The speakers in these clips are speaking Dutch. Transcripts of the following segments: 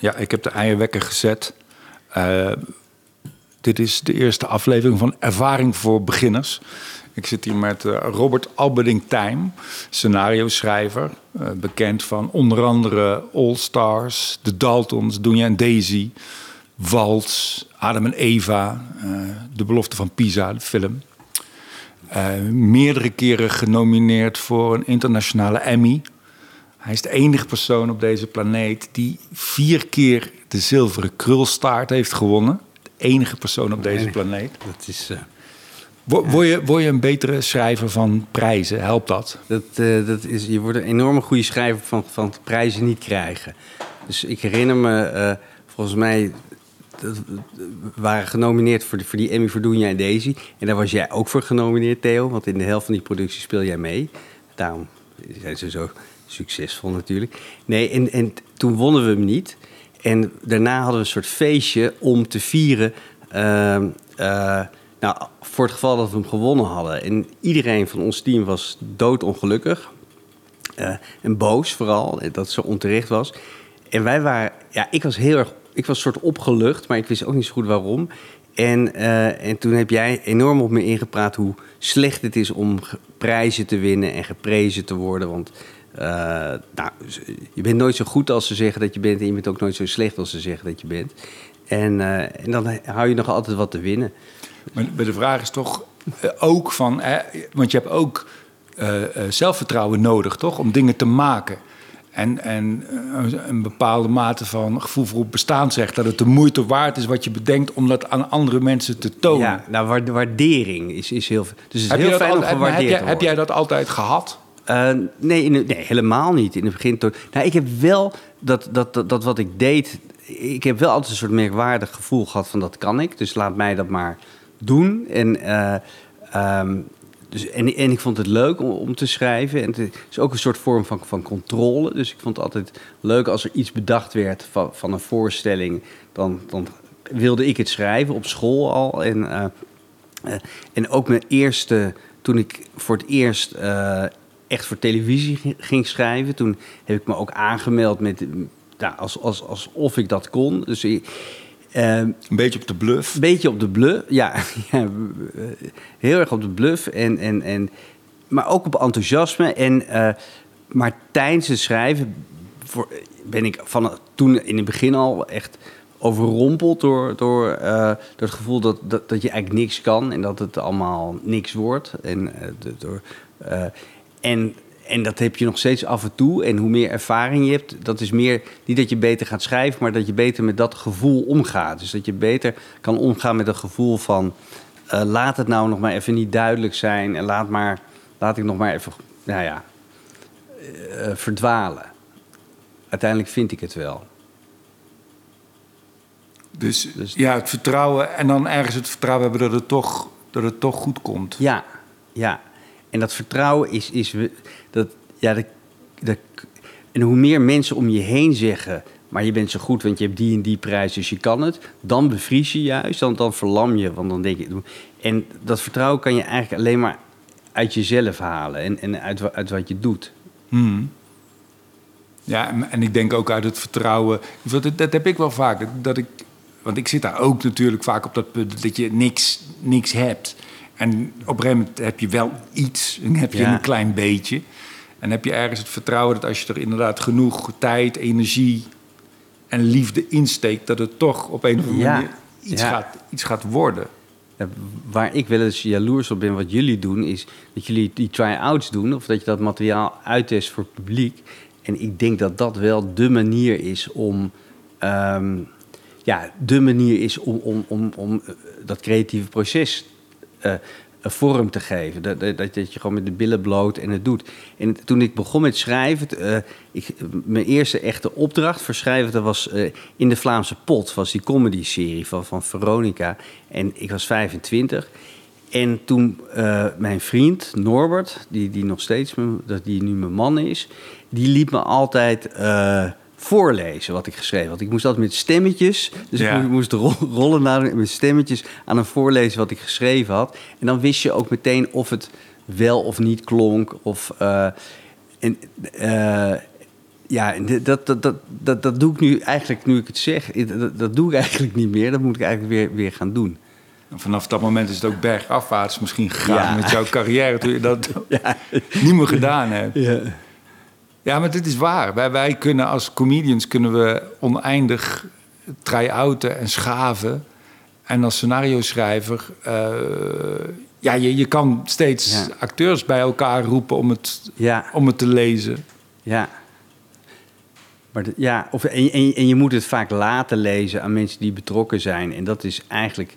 Ja, ik heb de eierwekker gezet. Uh, dit is de eerste aflevering van Ervaring voor Beginners. Ik zit hier met uh, Robert Albeding-Tijm, scenario-schrijver. Uh, bekend van onder andere All Stars, The Daltons, Dunja en Daisy, Waltz, Adam en Eva, De Belofte van Pisa, de film. meerdere keren genomineerd voor een internationale Emmy hij is de enige persoon op deze planeet die vier keer de zilveren krulstaart heeft gewonnen. De enige persoon op deze planeet. Dat is. Uh, word, je, word je een betere schrijver van prijzen? Helpt dat? dat, uh, dat is, je wordt een enorme goede schrijver van, van prijzen niet krijgen. Dus ik herinner me, uh, volgens mij dat, waren genomineerd voor, de, voor die Emmy voor Doenja en Daisy. En daar was jij ook voor genomineerd, Theo. Want in de helft van die productie speel jij mee. Daarom zijn ze zo succesvol natuurlijk. Nee, en, en toen wonnen we hem niet. En daarna hadden we een soort feestje om te vieren. Uh, uh, nou, voor het geval dat we hem gewonnen hadden. En iedereen van ons team was doodongelukkig. Uh, en boos vooral, dat het zo onterecht was. En wij waren, ja, ik was heel erg, ik was soort opgelucht, maar ik wist ook niet zo goed waarom. En, en toen heb jij enorm op me ingepraat hoe slecht het is om prijzen te winnen en geprezen te worden. Want uh, nou, je bent nooit zo goed als ze zeggen dat je bent. En je bent ook nooit zo slecht als ze zeggen dat je bent. En, uh, en dan hou je nog altijd wat te winnen. Maar de vraag is toch uh, ook van... Hè, want je hebt ook zelfvertrouwen nodig, toch? Om dingen te maken. En, en een bepaalde mate van gevoel voor bestaan zegt... dat het de moeite waard is wat je bedenkt... om dat aan andere mensen te tonen. Ja, nou, waardering is, is heel... Dus het is heel fijn om gewaardeerd heb, heb jij dat altijd gehad? Uh, nee, nee, helemaal niet. In het begin. Nou, ik heb wel dat, dat, dat, wat ik deed. Ik heb wel altijd een soort merkwaardig gevoel gehad van dat kan ik. Dus laat mij dat maar doen. En, uh, um, dus, en, ik vond het leuk om, te schrijven. En het is ook een soort vorm van, van controle. Dus ik vond het altijd leuk als er iets bedacht werd van, van een voorstelling. Dan, dan wilde ik het schrijven op school al. En, uh, en ook mijn eerste toen ik voor het eerst echt voor televisie ging schrijven. Toen heb ik me ook aangemeld met, nou, als, als, alsof ik dat kon. Dus uh, een beetje op de bluff. Een beetje op de bluff, ja, ja. heel erg op de bluff. En, en, en, maar ook op enthousiasme. En, uh, maar tijdens het schrijven voor, ben ik van toen in het begin al echt overrompeld door, door, uh, door het gevoel dat, dat, dat, je eigenlijk niks kan en dat het allemaal niks wordt. En, uh, door, uh, en, en dat heb je nog steeds af en toe. En hoe meer ervaring je hebt, dat is meer niet dat je beter gaat schrijven, maar dat je beter met dat gevoel omgaat. Dus dat je beter kan omgaan met het gevoel van uh, laat het nou nog maar even niet duidelijk zijn en laat, maar, laat ik nog maar even, nou ja, uh, verdwalen. Uiteindelijk vind ik het wel. Dus, dus, ja, het vertrouwen en dan ergens het vertrouwen hebben dat het toch, dat het toch goed komt. Ja, ja. En dat vertrouwen is, is dat, ja, dat, dat, en hoe meer mensen om je heen zeggen, maar je bent zo goed, want je hebt die en die prijs, dus je kan het, dan bevries je juist, dan, dan verlam je, want dan denk je. En dat vertrouwen kan je eigenlijk alleen maar uit jezelf halen en, en uit, uit wat je doet. Hmm. Ja, en ik denk ook uit het vertrouwen. Dat, heb ik wel vaak. Dat ik, want ik zit daar ook natuurlijk vaak op dat punt dat je niks, niks hebt. En op een gegeven moment heb je wel iets, heb je een klein beetje. En heb je ergens het vertrouwen dat als je er inderdaad genoeg tijd, energie en liefde insteekt, dat het toch op een of andere manier iets, gaat, iets gaat worden. waar ik wel eens jaloers op ben wat jullie doen, is dat jullie die try-outs doen, of dat je dat materiaal uittest voor het publiek. En ik denk dat dat wel de manier is om. Um, ja, de manier is om, om, om, om eh, dat creatieve proces een vorm te geven. Dat, dat, dat, je gewoon met de billen bloot en het doet. En toen ik begon met schrijven, ik, mijn eerste echte opdracht voor schrijven, dat was in de Vlaamse Pot, was die comedy-serie van, van Veronica. En ik was 25. En toen mijn vriend Norbert, die, die nog steeds, die nu mijn man is, die liet me altijd voorlezen wat ik geschreven had. Ik moest altijd met stemmetjes, dus ik moest rollen naar met stemmetjes aan een voorlezen wat ik geschreven had. En dan wist je ook meteen of het wel of niet klonk. Of, uh, en, uh, Ja, dat, dat, dat, dat, dat doe ik nu eigenlijk, nu ik het zeg, dat, dat doe ik eigenlijk niet meer. Dat moet ik eigenlijk weer, weer gaan doen. vanaf dat moment is het ook bergafwaarts misschien gegaan met jouw carrière, toen je dat ja. niet meer gedaan hebt. Ja. Ja, maar dit is waar. Wij, wij kunnen als comedians kunnen we oneindig try-outen en schaven. En als scenario schrijver, uh, ja, je, je kan steeds acteurs bij elkaar roepen om het, om het te lezen. Ja. Maar ja, of, en, en, en, je moet het vaak laten lezen aan mensen die betrokken zijn. En dat is eigenlijk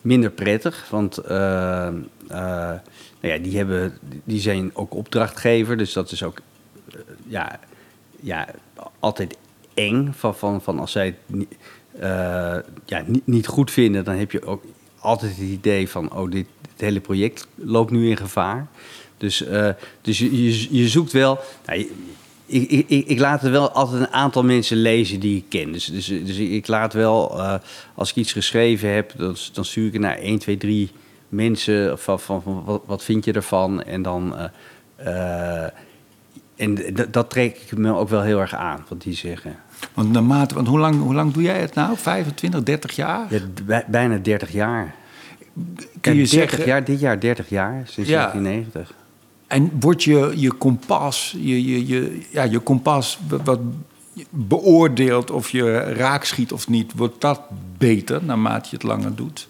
minder prettig, want uh, uh, nou ja, die, hebben, die zijn ook opdrachtgever. Dus dat is ook ja, ja, altijd eng. Van, van, van als zij het ja, niet, niet goed vinden, dan heb je ook altijd het idee van: oh, dit, het hele project loopt nu in gevaar. Dus, uh, dus je, je, je, zoekt wel. Nou, ik, ik, ik, laat er wel altijd een aantal mensen lezen die ik ken. Dus, dus, dus ik laat wel, als ik iets geschreven heb, dan, dan stuur ik naar 1, 2, 3 mensen. Van, van, van wat, vind je ervan? En dan. En dat trek ik me ook wel heel erg aan, wat die zeggen. Want naarmate, want hoe lang, hoe lang doe jij het nou? 25, 30 jaar? Ja, bijna 30 jaar. Kun je 30 zeggen... jaar, dit jaar 30 jaar, sinds ja. 1990. En wordt je, je kompas, je, je, je, ja, je kompas wat beoordeelt of je raak schiet of niet, wordt dat beter naarmate je het langer doet?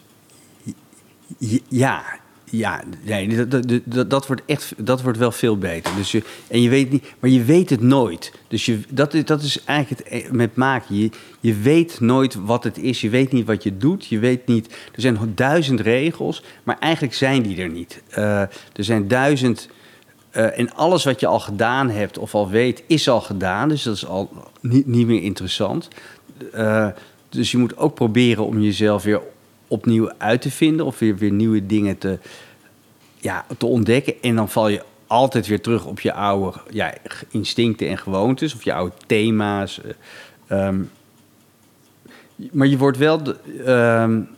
Ja, ja, nee, dat, dat, dat, wordt echt dat wordt wel veel beter. Dus je, en je weet niet, maar je weet het nooit. Dus je, dat, dat is eigenlijk het e- met maken. Je, je weet nooit wat het is. Je weet niet wat je doet. Je weet niet. Er zijn duizend regels, maar eigenlijk zijn die er niet. Uh, er zijn duizend. Uh, en alles wat je al gedaan hebt of al weet, is al gedaan. Dus dat is al niet, niet meer interessant. Dus je moet ook proberen om jezelf weer opnieuw uit te vinden of weer, weer nieuwe dingen te, ja, te ontdekken. En dan val je altijd weer terug op je oude ja, instincten en gewoontes of je oude thema's. Um, maar je wordt wel. Um,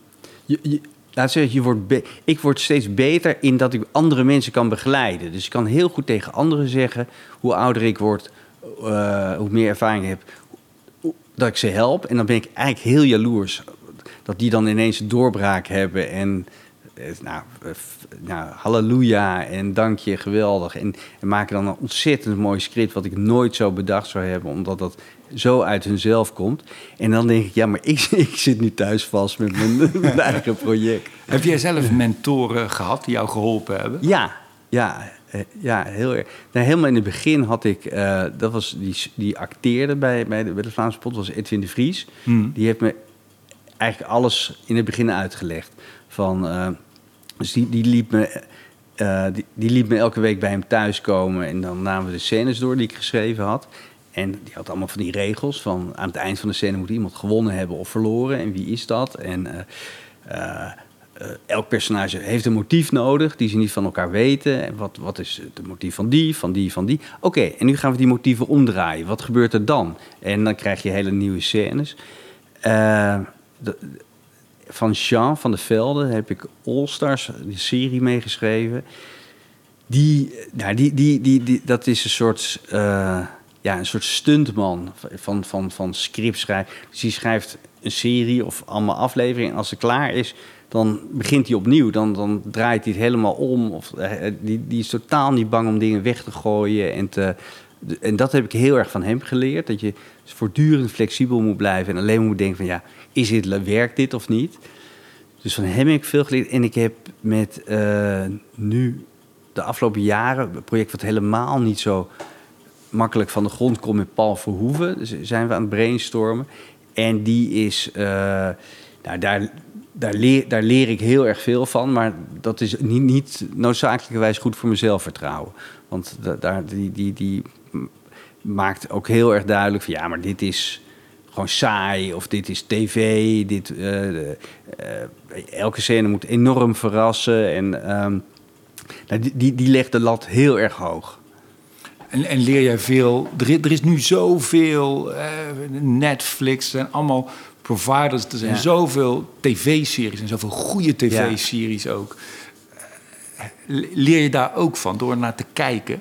je, je, laat zeggen, je wordt ik word steeds beter in dat ik andere mensen kan begeleiden. Dus ik kan heel goed tegen anderen zeggen hoe ouder ik word, uh, hoe meer ervaring ik heb, dat ik ze help. En dan ben ik eigenlijk heel jaloers dat die dan ineens een doorbraak hebben en eh, nou, nou, halleluja en dank je, geweldig. En, en, maken dan een ontzettend mooi script wat ik nooit zo bedacht zou hebben, omdat dat zo uit hunzelf komt. En dan denk ik, ja, maar ik, ik zit nu thuis vast met mijn, mijn eigen project. Heb jij zelf mentoren gehad die jou geholpen hebben? Ja, ja, eh, ja, heel erg. Nou, helemaal in het begin had ik, uh, dat was die, die acteerde bij, bij, de, bij de Vlaamse pot, was Edwin de Vries. Hmm. Die heeft me eigenlijk alles in het begin uitgelegd. Van, uh, dus die, die, liep me, uh, die, liep me elke week bij hem thuiskomen. En dan namen we de scènes door die ik geschreven had. En die had allemaal van die regels. Van aan het eind van de scène moet iemand gewonnen hebben of verloren. En wie is dat? En uh, elk personage heeft een motief nodig die ze niet van elkaar weten. En wat, wat is het motief van die, van die, van die? Oké, en nu gaan we die motieven omdraaien. Wat gebeurt er dan? En dan krijg je hele nieuwe scènes. Van Jean van de Velde heb ik All Stars, die serie meegeschreven. Die, nou, die, die, die, die, dat is een soort, uh, ja, een soort stuntman van, van, van scriptschrijven. Dus die schrijft een serie of allemaal afleveringen. En als ze klaar is, dan begint hij opnieuw. Dan, dan draait hij het helemaal om. Of, uh, die, die is totaal niet bang om dingen weg te gooien. En, te, en dat heb ik heel erg van hem geleerd. Dat je voortdurend flexibel moet blijven. En alleen moet denken van ja, is dit, werkt dit of niet? Dus van hem heb ik veel geleerd. En ik heb met uh, nu de afgelopen jaren een project wat helemaal niet zo makkelijk van de grond komt met Paul Verhoeven. Dus zijn we aan het brainstormen. En die is, uh, nou, daar, daar, leer, daar leer ik heel erg veel van. Maar dat is niet, niet noodzakelijkerwijs goed voor mijn zelfvertrouwen. Want daar, die, die, die maakt ook heel erg duidelijk van ja, maar dit is gewoon saai of dit is tv. Dit, uh, uh, elke scène moet enorm verrassen. En um, nou, die, die legt de lat heel erg hoog. En, en leer jij veel? Er, er is nu zoveel, uh, Netflix en allemaal providers. Er zijn zoveel tv-series en zoveel goede tv-series ook. Leer je daar ook van door naar te kijken?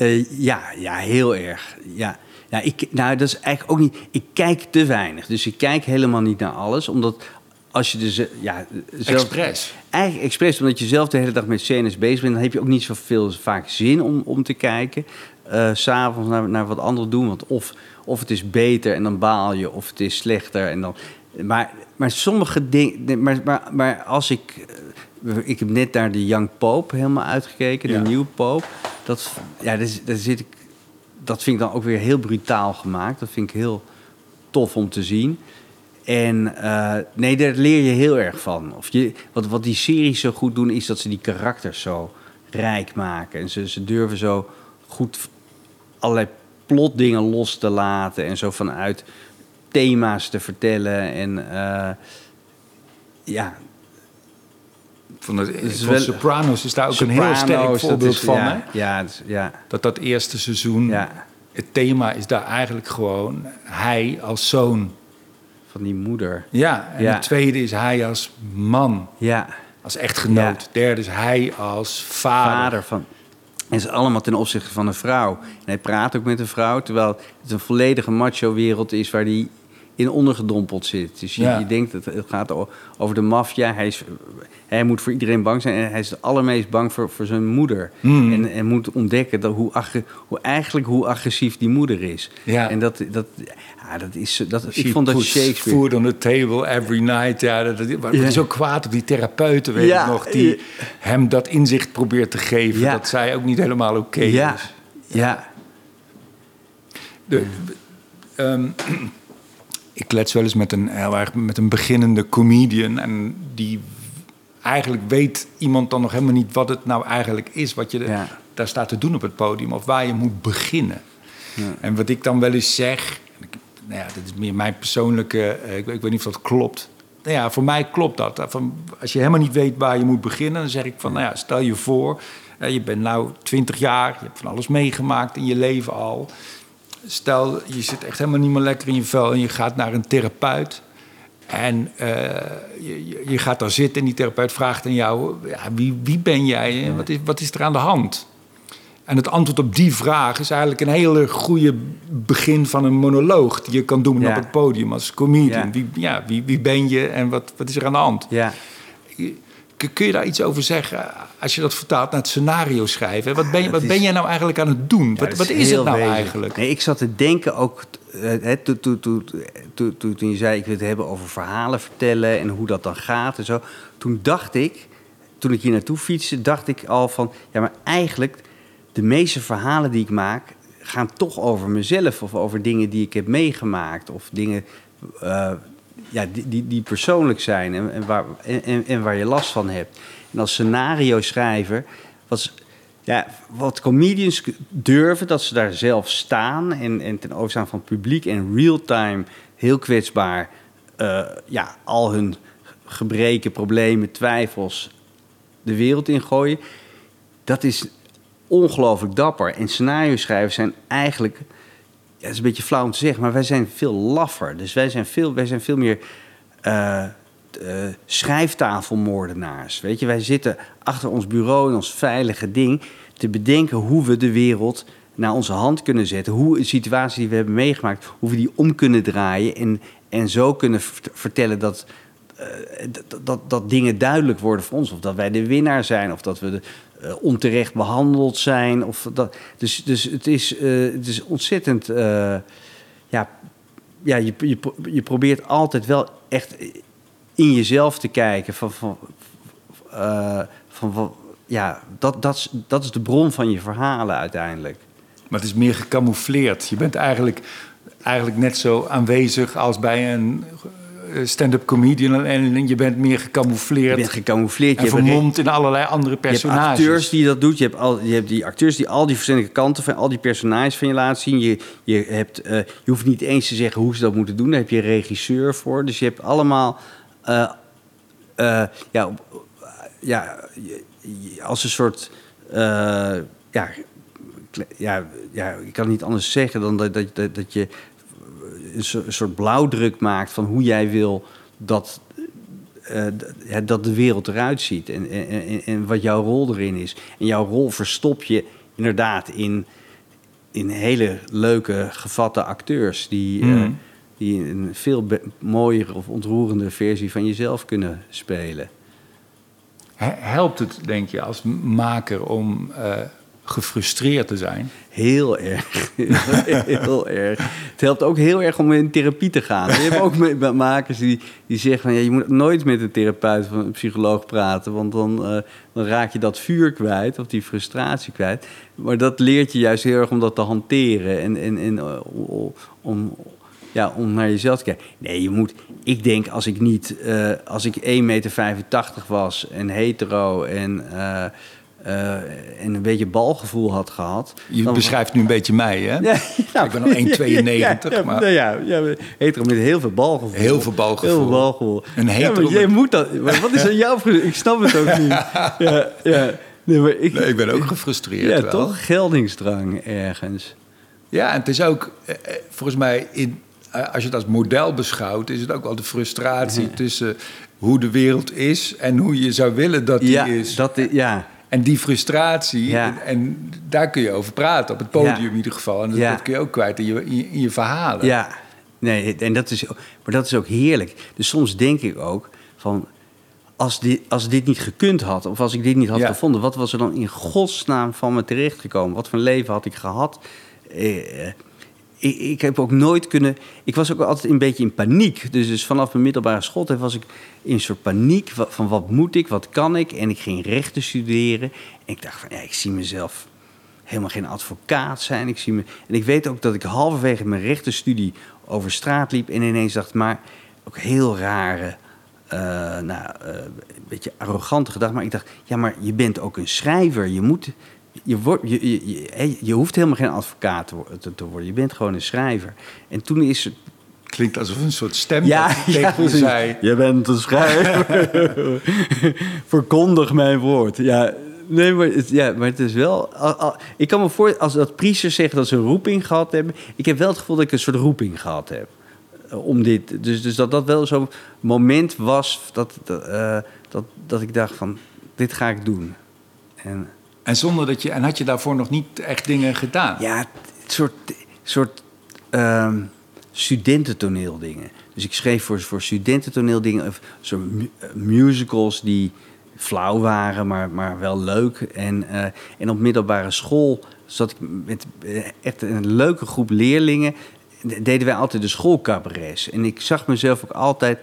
Uh, ja, ja, heel erg. Ja. Ja, ik, nou, dat is eigenlijk ook niet. Ik kijk te weinig. Dus ik kijk helemaal niet naar alles. Omdat als je dus. Ja, zelf, Expres. Eigenlijk expres, omdat je zelf de hele dag met scènes bezig bent, dan heb je ook niet zoveel vaak zin om, om te kijken. Eh, s S'avonds naar, naar wat anderen doen. Want of, of het is beter en dan baal je, of het is slechter en dan. Maar, maar sommige dingen. Maar, maar, maar als ik. eh, Ik heb net naar de Young Pope helemaal uitgekeken, Ja. de nieuwe Pope. Dat, ja, daar, daar zit ik, dat vind ik dan ook weer heel brutaal gemaakt. Dat vind ik heel tof om te zien. En eh, nee, daar leer je heel erg van. Of je, wat, wat die series zo goed doen, is dat ze die karakters zo rijk maken. En ze, ze durven zo goed allerlei plotdingen los te laten. En zo vanuit thema's te vertellen. En eh, ja, Van, de, wel- Sopranos is daar ook een heel sterk voorbeeld is- van. Ja, Hè? ja, dat ja, Dat dat eerste seizoen, ja, het thema is daar eigenlijk gewoon hij als zoon. van die moeder. Ja, en het tweede is hij als man, Ja, als echtgenoot. Derde is hij als vader. vader van. En is allemaal ten opzichte van een vrouw. En hij praat ook met een vrouw, terwijl het een volledige macho-wereld is waar hij in ondergedompeld zit. Dus je, Ja. je denkt dat het gaat over de maffia. Hij, is- hij moet voor iedereen bang zijn en hij is het allermeest bang voor, voor zijn moeder. Hmm. En, en moet ontdekken dat hoe, hoe eigenlijk hoe agressief die moeder is. Ja. En dat, dat, ja, dat is. Dat, She ik vond dat Shakespeare. Food on the table every night. Ja, dat, Ja. zo kwaad op die therapeuten, weet Ja, ik nog. Die ja. hem dat inzicht probeert te geven. Ja. Dat zij ook niet helemaal oké is. ja, De, ehm, ik klets wel eens met een, heel erg, met een beginnende comedian. En die eigenlijk weet iemand dan nog helemaal niet wat het nou eigenlijk is. Wat je Ja. daar staat te doen op het podium. Of waar je moet beginnen. En wat ik dan wel eens zeg. Nou ja, dit is meer mijn persoonlijke. eh, Ik, weet- ik weet niet of dat klopt. Nou ja, voor mij klopt dat. Van, als je helemaal niet weet waar je moet beginnen, dan zeg ik van, nou ja, stel je voor, eh, je bent nou 20 jaar, je hebt van alles meegemaakt in je leven al. Stel, je zit echt helemaal niet meer lekker in je vel en je gaat naar een therapeut. En eh, je, je- je gaat daar zitten en die therapeut vraagt aan jou: ja, wie, wie ben jij en wat is, wat is er aan de hand? En het antwoord op die vraag is eigenlijk een hele goede begin van een monoloog die je kan doen Ja. op het podium als comedian. Ja. Wie, ja, wie, wie ben je en wat, wat is er aan de hand? ja. Kun je daar iets over zeggen als je dat vertaalt naar het scenario schrijven? Wat ben, je, wat ben jij nou eigenlijk aan het doen? Ja, wat dat wat is het nou eigenlijk? Nee, ik zat te denken ook, eh, toen je zei, ik wil het hebben over verhalen vertellen en hoe dat dan gaat en zo. Toen dacht ik, toen ik hier naartoe fietste, dacht ik al van, ja, maar eigenlijk, de meeste verhalen die ik maak, gaan toch over mezelf of over dingen die ik heb meegemaakt of dingen eh, ja, die, die, die persoonlijk zijn en, en, waar, en, en, waar je last van hebt. En als scenario schrijver was ja, wat comedians durven, dat ze daar zelf staan en, en ten overstaan van het publiek en real-time heel kwetsbaar eh, ja, al hun gebreken, problemen, twijfels de wereld ingooien. Dat is ongelooflijk dapper. En scenario schrijvers zijn eigenlijk, ja, het is een beetje flauw om te zeggen, maar wij zijn veel laffer. Dus wij zijn veel, wij zijn veel meer eh, eh, schrijftafelmoordenaars. Weet je, wij zitten achter ons bureau in ons veilige ding te bedenken hoe we de wereld naar onze hand kunnen zetten. Hoe een situatie die we hebben meegemaakt, hoe we die om kunnen draaien en, en zo kunnen vert- vertellen dat, dat, dat, dat dingen duidelijk worden voor ons. Of dat wij de winnaar zijn, of dat we eh, onterecht behandeld zijn. Of dat, dus, dus het, is, eh, het is ontzettend. eh, ja, ja je, je, je probeert altijd wel echt in jezelf te kijken. Van, van, eh, van, van- ja, dat, dat, is, dat is de bron van je verhalen uiteindelijk. Maar het is meer gecamoufleerd. Je bent eigenlijk, eigenlijk net zo aanwezig als bij een eh, stand-up comedian. En je bent meer Je gecamoufleerd bent gecamoufleerd. en je vermomd in allerlei andere Je hebt personages. acteurs die dat doen. Je hebt, al, je hebt die acteurs die al die verschillende kanten van al die personages van je laten zien. Je, je, hebt, eh, je hoeft niet eens te zeggen hoe ze dat moeten doen. Daar heb je een regisseur voor. Dus je hebt allemaal eh, eh, ja, ja, je- je- als een soort eh, ja, ja, ja, ik kan niet anders zeggen dan dat, dat, dat, dat je een soort, een soort blauwdruk maakt van hoe jij wil dat eh, dat de wereld eruit ziet en, en, en, wat jouw rol erin is. En jouw rol verstop je inderdaad in, in hele leuke, gevatte acteurs... die, eh, Mhm. die een veel mooiere of ontroerende versie van jezelf kunnen spelen. He- Helpt het, denk je, als maker om eh, gefrustreerd te zijn? Heel erg. heel erg. Het helpt ook heel erg om in therapie te gaan. Je hebt ook makers die, die zeggen van... Ja, je moet nooit met een therapeut of een psycholoog praten... want dan, eh, dan raak je dat vuur kwijt of die frustratie kwijt. Maar dat leert je juist heel erg om dat te hanteren... en, en, en eh, om, om, ja, om naar jezelf te kijken. Nee, je moet... Ik denk als ik niet... eh, als ik 1,85 meter was en hetero en... eh, en een beetje balgevoel had gehad. Je dan- beschrijft nu een beetje mij, hè? ja, ja. Ik ben al 1,92, Ja, ja, maar- Ja, ja, hetero met heel veel balgevoel. Heel veel balgevoel. Heel veel balgevoel. Een hetero Ja, maar jij met- moet dat... maar Wat is aan jou... voor- Ik snap het ook niet. Ja, ja. Nee, maar ik, Nee, ik ben ook gefrustreerd Ja, wel. toch? Geldingsdrang ergens. Ja, en het is ook, eh, eh, volgens mij, in, als je het als model beschouwt, is het ook wel de frustratie tussen hoe de wereld is en hoe je zou willen dat die Ja, is. dat, ja. En die frustratie, Ja. en, en daar kun je over praten, op het podium Ja. in ieder geval. En dat, Ja. dat kun je ook kwijt in je, in je, in je verhalen. Ja, nee, en dat is, maar dat is ook heerlijk. Dus soms denk ik ook van, als dit, als dit niet gekund had, of als ik dit niet had gevonden, wat was er dan in godsnaam van me terechtgekomen? Wat voor een leven had ik gehad? Eh, eh, ik, ik heb ook nooit kunnen. Ik was ook altijd een beetje in paniek. Dus, dus vanaf mijn middelbare schooltijd was ik in een soort paniek van wat moet ik, wat kan ik? En ik ging rechten studeren. En ik dacht van ja, ik zie mezelf helemaal geen advocaat zijn. Ik zie me, en ik weet ook dat ik halverwege mijn rechtenstudie over straat liep en ineens dacht, maar ook heel rare, eh, nou, eh, een beetje arrogante gedachte. Maar ik dacht, ja, maar je bent ook een schrijver. Je moet, je, wordt, je, je, je, hoeft helemaal geen advocaat te, wo- te, te worden. Je bent gewoon een schrijver. En toen is het Klinkt alsof een soort stem ja, tegen ja, zei. Je bent een schrijver. Verkondig mijn woord. Ja, nee, maar het, ja, maar het is wel... al- al- ik kan me voor, als dat priesters zeggen dat ze een roeping gehad hebben... Ik heb wel het gevoel dat ik een soort roeping gehad heb. eh, Om dit, dus, dus dat dat wel zo'n moment was dat, dat, eh, dat, dat ik dacht van... Dit ga ik doen. En En zonder dat je, en had je daarvoor nog niet echt dingen gedaan? ja, het soort, soort ehm studententoneeldingen. Dus ik schreef voor, voor studententoneeldingen, of soort mu- musicals die flauw waren, maar, maar wel leuk. En, eh, en op middelbare school zat ik met eh, echt een leuke groep leerlingen. Deden wij altijd de schoolcabarets. En ik zag mezelf ook altijd.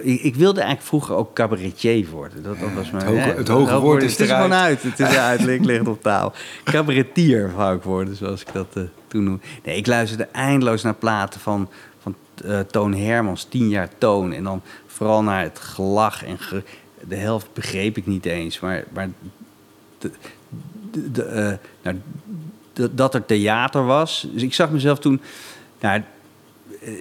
Ik, ik wilde eigenlijk vroeger ook cabaretier worden. Dat, dat was mijn, hoge- hè, het hoge woord is Het is eruit. gewoon uit. Het is eruit. Ik lig het op taal. Cabaretier wou ik worden, zoals ik dat eh, toen noemde. Nee, ik luisterde eindeloos naar platen van, van eh, Toon Hermans, tien jaar Toon. En dan vooral naar het gelach. En ge- de helft begreep ik niet eens. Maar, maar de, de, de, eh, nou, dat er theater was. Dus ik zag mezelf toen... Nou,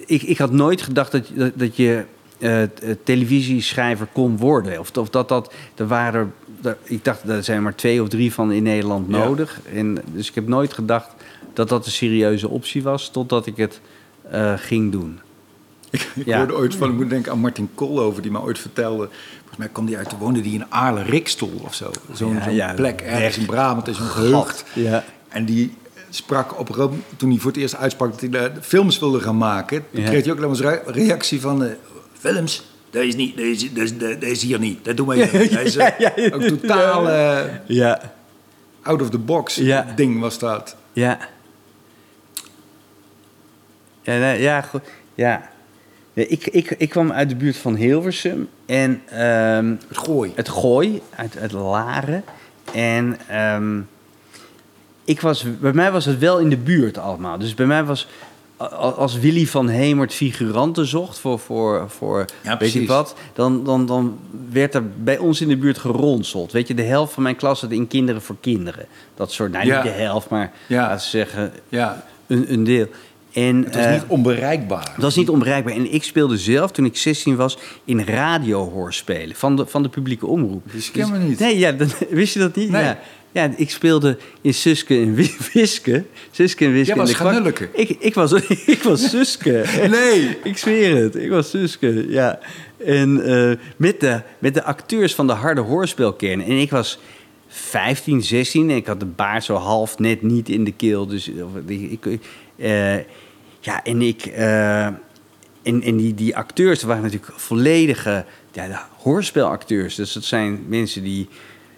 ik, ik had nooit gedacht dat, dat, dat je eh, televisieschrijver kon worden. Of, of dat dat. Er waren. er- ik dacht, er zijn maar twee of drie van in Nederland Ja. nodig. En, dus ik heb nooit gedacht dat dat een serieuze optie was. Totdat ik het eh, ging doen. Ik, ik Ja. hoorde ooit van, ik moet denken aan Martin Koolhoven, die me ooit vertelde. Volgens mij kwam die uit, woonde die in Aarle-Rikstol of zo. Zo'n Ja, ja, plek ergens in Brabant, is zo'n gehucht. Ja. En die sprak op een toen hij voor het eerst uitsprak dat hij films wilde gaan maken. Toen kreeg hij ook nog eens re- reactie van, films? Dat is, niet, dat, is, dat, is, dat is hier niet, dat doen wij niet. Dat is eh, Ja, ja, ja. ook totaal eh, Ja. out of the box ding was dat. Ja. Ja, nee, ja, goed. Ja. Nee, ik, ik, ik kwam uit de buurt van Hilversum en ehm, Het gooi. het Gooi, uit, uit Laren. En ehm, ik was, bij mij was het wel in de buurt allemaal. Dus bij mij was, als Willy van Hemert figuranten zocht voor, voor, voor Ja, weet ik wat, dan, dan, dan werd er bij ons in de buurt geronseld. Weet je, de helft van mijn klas zat in Kinderen voor Kinderen. Dat soort, nou Ja. niet de helft, maar Ja. laten we zeggen Ja, een, een deel. En, het was eh, niet onbereikbaar. dat was niet onbereikbaar. En ik speelde zelf, toen ik 16 was, in radiohoorspelen van de, van de publieke omroep. Dus- Die ken me niet. Nee, ja, dan, wist je dat niet? Nee. Ja. Ja, ik speelde in Suske en Wi- Wiske. Suske en Wiske. Jij in was. Ganulleke. Ik, ik, was, ik was Suske. Nee. ik zweer het. Ik was Suske, ja. En eh, met, de, met de acteurs van de harde hoorspelkern. En ik was 15, 16. En ik had de baard zo half net niet in de keel. Dus ik, eh, ja, en ik. eh, en, en die, die acteurs waren natuurlijk volledige ja, de hoorspelacteurs. Dus dat zijn mensen die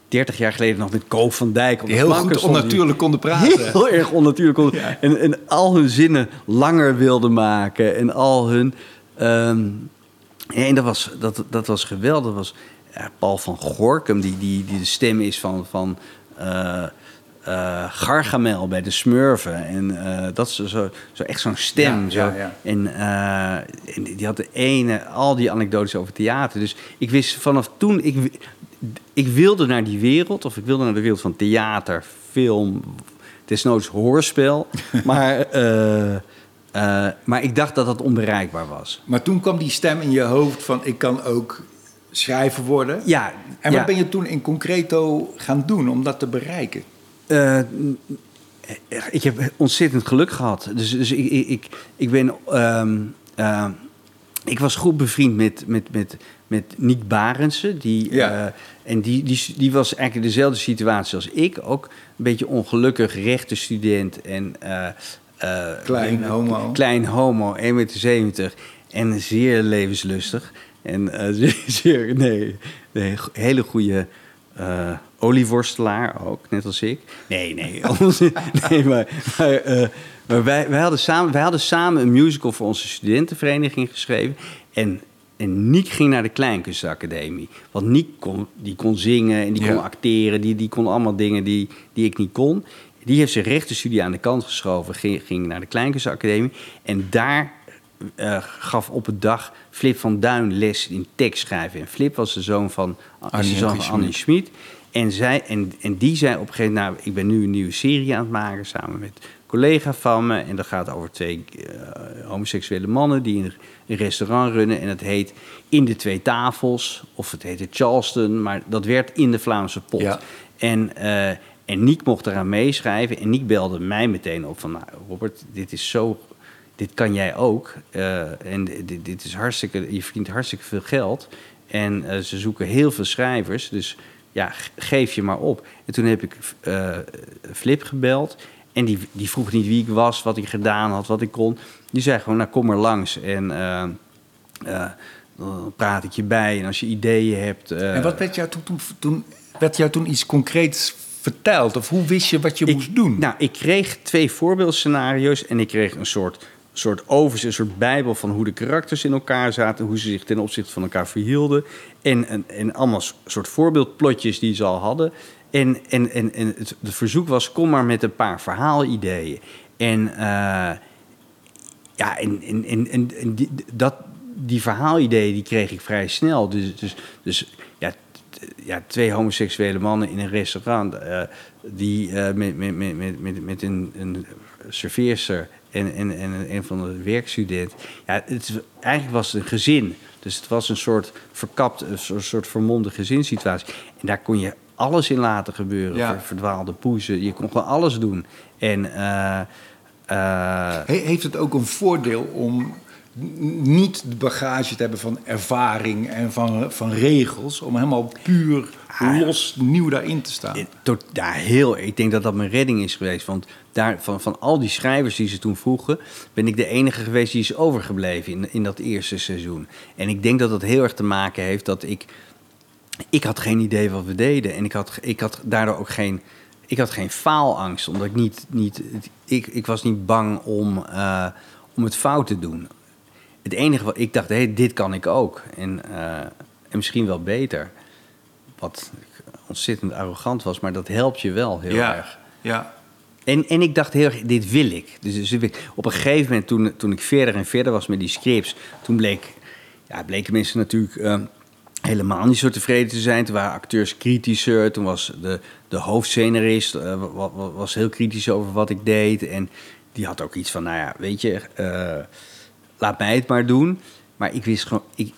30 jaar geleden nog met Koop van Dijk Die heel goed onnatuurlijk konden praten. Heel erg onnatuurlijk. konden- Ja. En, en al hun zinnen langer wilden maken. En al hun... ehm, en dat was, dat, dat was geweldig. Dat was Paul van Gorkum, die, die, die de stem is van... van eh, eh, Gargamel bij de Smurfen. En eh, dat is zo, zo echt zo'n stem. Ja, zo. ja, ja. En, en die had de ene, al die anekdotes over theater. Dus ik wist vanaf toen, ik, ik wilde naar die wereld, of ik wilde naar de wereld van theater, film, desnoods hoorspel. maar, eh, maar ik dacht dat dat onbereikbaar was. Maar toen kwam die stem in je hoofd van ik kan ook schrijver worden. Ja, En wat ja. ben je toen in concreto gaan doen om dat te bereiken? Eh, ik heb ontzettend geluk gehad. Dus, dus ik, ik, ik, ik ben. ehm, eh, ik was goed bevriend met, met, met, met Niek Barendse. Die, Ja. eh, en die, die, die was eigenlijk dezelfde situatie als ik. Ook een beetje ongelukkig, rechtenstudent en... eh, eh, Klein homo. Klein homo, 1,70 meter en zeer levenslustig. En zeer, nee, nee, hele goede olieworstelaar ook, net als ik. Nee, nee, nee maar, maar, maar wij, wij, hadden samen, wij hadden samen een musical voor onze studentenvereniging geschreven. En, en Niek ging naar de Kleinkunstacademie. Want Niek kon, die kon zingen en die kon acteren. Die, die kon allemaal dingen die, die ik niet kon. Die heeft zijn rechtenstudie aan de kant geschoven. Ging, ging naar de Kleinkunstacademie. En daar eh, gaf op een dag Flip van Duin les in tekstschrijven. En Flip was de zoon van, de Annie zoon Schmid. van Annie Schmid. En, zij, en, en die zei op een gegeven moment... Nou, ik ben nu een nieuwe serie aan het maken samen met collega van me. En dat gaat over twee eh, homoseksuele mannen die een, een restaurant runnen. En het heet In de Twee Tafels. Of het heette Charleston. Maar dat werd in de Vlaamse pot. Ja. En, eh en Niek mocht eraan meeschrijven. En Niek belde mij meteen op van... Nou, Robert, dit is zo... Dit kan jij ook. Eh, en dit, dit is hartstikke... Je verdient hartstikke veel geld. En ze zoeken heel veel schrijvers. Dus ja, geef je maar op. En toen heb ik Flip gebeld. En die, die vroeg niet wie ik was, wat ik gedaan had, wat ik kon. Die zei gewoon, nou kom maar langs. En eh, eh, dan praat ik je bij. En als je ideeën hebt... eh, en wat werd jou toen, toen, toen, werd jou toen iets concreets verteld? Of hoe wist je wat je ik, moest doen? Nou, ik kreeg twee voorbeeldscenario's en ik kreeg een soort, soort overzicht, een soort bijbel van hoe de karakters in elkaar zaten, hoe ze zich ten opzichte van elkaar verhielden. En, en, en allemaal soort voorbeeldplotjes die ze al hadden. En, en, en, en het, verzoek was: kom maar met een paar verhaalideeën. En eh, ja, en, en, en, en, die, dat, die verhaalideeën die kreeg ik vrij snel. Dus, dus, dus ja, ja, twee homoseksuele mannen in een restaurant... eh, die eh, met, met, met, met, met, een, een serveerster en, en, en een, van de werkstudent... Ja, het, eigenlijk was het een gezin. Dus het was een soort verkapt, een soort, soort vermomde gezinssituatie. En daar kon je alles in laten gebeuren. Ja. Verdwaalde poezen. Je kon gewoon alles doen. En... eh, eh, He- Heeft het ook een voordeel om niet de bagage te hebben van ervaring en van, van regels, om helemaal puur los nieuw daarin te staan? Eh, Tot, ja, heel. Ik denk dat dat mijn redding is geweest. Want daar, van, van al die schrijvers die ze toen vroegen, ben ik de enige geweest die is overgebleven in, in dat eerste seizoen. En ik denk dat dat heel erg te maken heeft dat ik. Ik had geen idee wat we deden. En ik had, ik had daardoor ook geen. Ik had geen faalangst, omdat ik niet. niet ik, ik was niet bang om, eh, om het fout te doen. Het enige wat ik dacht, hé, dit kan ik ook. En, eh, en misschien wel beter. Wat ontzettend arrogant was, maar dat helpt je wel heel ja, erg. ja. En, en ik dacht heel erg, dit wil ik. Dus, dus op een gegeven moment, toen, toen ik verder en verder was met die scripts... toen bleek, ja, bleken mensen natuurlijk eh, helemaal niet zo tevreden te zijn. Toen waren acteurs kritischer. Toen was de, de hoofdscenarist eh, wa- wa- was heel kritisch over wat ik deed. En die had ook iets van, nou ja, weet je... eh, laat mij het maar doen. Maar ik wist gewoon... Ik,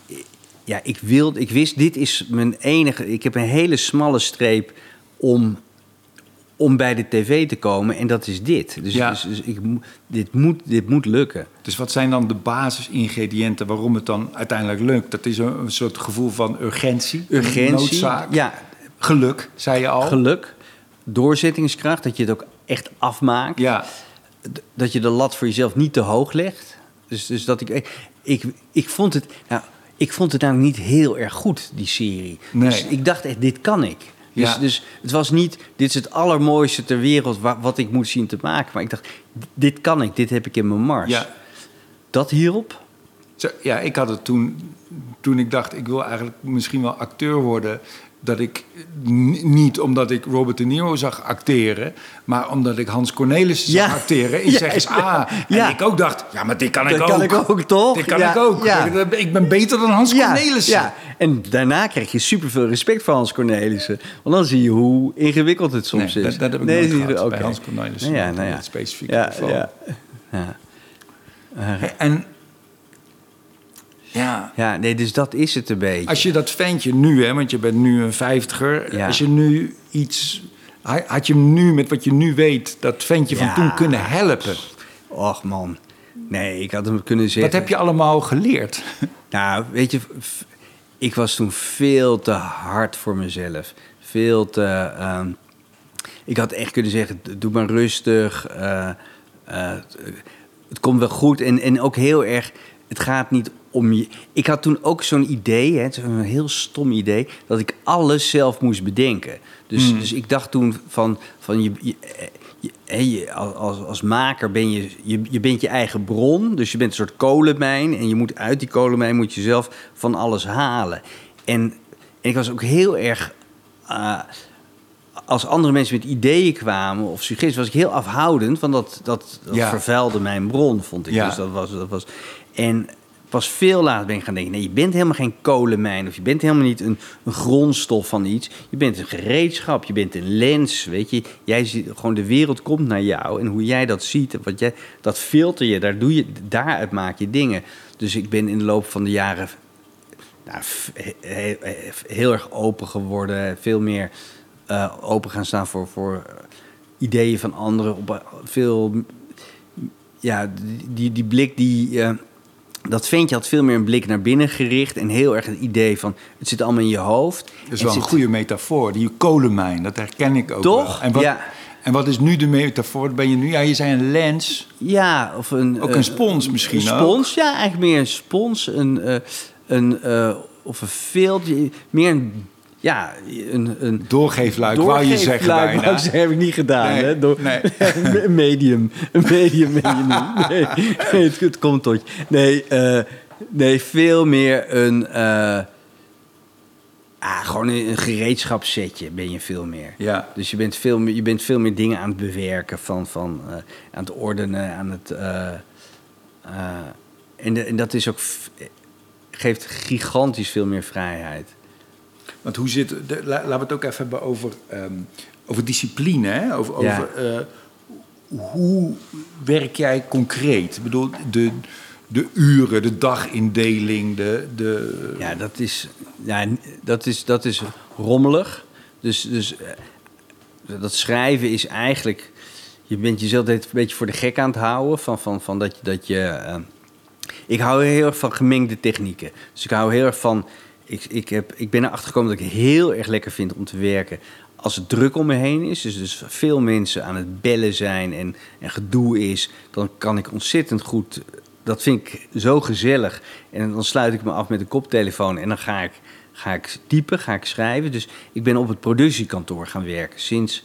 ja, ik, wilde, ik wist, dit is mijn enige... Ik heb een hele smalle streep om om bij de tv te komen. En dat is dit. Dus, Ja. dus, dus ik, dit, moet, dit moet lukken. Dus wat zijn dan de basisingrediënten waarom het dan uiteindelijk lukt? Dat is een, een soort gevoel van urgentie, Urgentie. noodzaak. Ja, Geluk, zei je al. Geluk, doorzettingskracht, dat je het ook echt afmaakt. Ja, Dat je de lat voor jezelf niet te hoog legt. Dus, dus dat ik, ik, ik, vond het, nou, ik vond het namelijk niet heel erg goed, die serie. Nee. Dus ik dacht echt, dit kan ik. Dus, Ja. dus het was niet, dit is het allermooiste ter wereld wa- wat ik moet zien te maken. Maar ik dacht, dit kan ik, dit heb ik in mijn mars. ja. Dat hierop? Zo, ja, ik had het toen, toen ik dacht, ik wil eigenlijk misschien wel acteur worden. Dat ik niet omdat ik Robert De Niro zag acteren, maar omdat ik Hans Cornelissen zag acteren in Ja, Zeg eens ja. A. En ik ook dacht, ja, maar dit kan ik ook. kan ik ook, toch? Dit kan ik ook. Ik- ben beter dan Hans Cornelissen. Ja, en daarna krijg je superveel respect voor Hans Cornelissen. Want dan zie je hoe ingewikkeld het soms Nee, is. dat, dat heb ik Nee, nooit bij. Hans Cornelissen. Ja, nou ja. geval. ja. Ja. En ja, ja, nee, dus dat is het een beetje. als je dat ventje nu, hè, want je bent nu een vijftiger. Ja. Als je nu iets... Had je hem nu, met wat je nu weet, dat ventje van toen kunnen helpen? Och man. Nee, ik had hem kunnen zeggen. Wat heb je allemaal geleerd? Nou, weet je, ik was toen veel te hard voor mezelf. Veel te. ehm, ik had echt kunnen zeggen: doe maar rustig. eh, eh, het komt wel goed. En, en ook heel erg. Het gaat niet om je. Ik had toen ook zo'n idee, hè, zo'n heel stom idee, dat ik alles zelf moest bedenken. Dus, dus ik dacht toen van, van je, je, als, als maker ben je, je, je bent je eigen bron. Dus je bent een soort kolenmijn. En je moet uit die kolenmijn moet je zelf van alles halen. En, en ik was ook heel erg. eh, als andere mensen met ideeën kwamen of suggesties, was ik heel afhoudend. Want dat, dat, dat Ja. vervuilde mijn bron, vond ik. Ja. Dus dat was, dat was. En pas veel later ben ik gaan denken: nee, je bent helemaal geen kolenmijn. Of je bent helemaal niet een, een grondstof van iets. Je bent een gereedschap, je bent een lens. Weet je, jij ziet gewoon de wereld komt naar jou. En hoe jij dat ziet, wat jij, dat filter je, daar doe je, daaruit maak je dingen. Dus ik ben in de loop van de jaren nou, heel erg open geworden. Veel meer eh, open gaan staan voor, voor ideeën van anderen. Op, veel, ja, die, die blik die... eh, dat ventje had veel meer een blik naar binnen gericht. En heel erg het idee van, het zit allemaal in je hoofd. Dat is wel een goede metafoor. Die kolenmijn, dat herken ik ook Toch? wel. En wat, Ja. en wat is nu de metafoor? Ben je nu? Ja, je zei een lens. Ja, of een... Ook eh, een spons misschien Een ook. spons, ja, eigenlijk meer een spons. Een, eh, een, eh, of een veld. Meer een... Ja, een... een Doorgeefluik, wou je zeggen Doorgeefluik, bijna. zeggen, heb ik niet gedaan. Nee, hè? Door, nee. een medium. Een medium. Nee, nee, het, het komt tot je. Nee, eh, nee veel meer een... eh, ah, gewoon een, een gereedschapssetje ben je veel meer. Ja. Dus je bent veel meer, je bent veel meer dingen aan het bewerken, van, van, eh, aan het ordenen, aan het. en, de- en dat is ook, geeft gigantisch veel meer vrijheid. Want hoe zit... De, la- laten we het ook even hebben over, ehm, over discipline. Hè? Over, over, eh, hoe werk jij concreet? Ik bedoel, de, de uren, de dagindeling, de... de Ja, dat is, ja, dat is, dat is rommelig. Dus, dus eh, dat schrijven is eigenlijk. Je bent jezelf een beetje voor de gek aan het houden. Van, van, van dat je. Dat je eh, ik hou heel erg van gemengde technieken. Dus ik hou heel erg van. Ik, ik, heb, ik ben erachter gekomen dat ik heel erg lekker vind om te werken. Als het druk om me heen is, dus, dus veel mensen aan het bellen zijn en, en gedoe is, dan kan ik ontzettend goed. Dat vind ik zo gezellig. En dan sluit ik me af met een koptelefoon en dan ga ik, ga ik typen, ga ik schrijven. Dus ik ben op het productiekantoor gaan werken sinds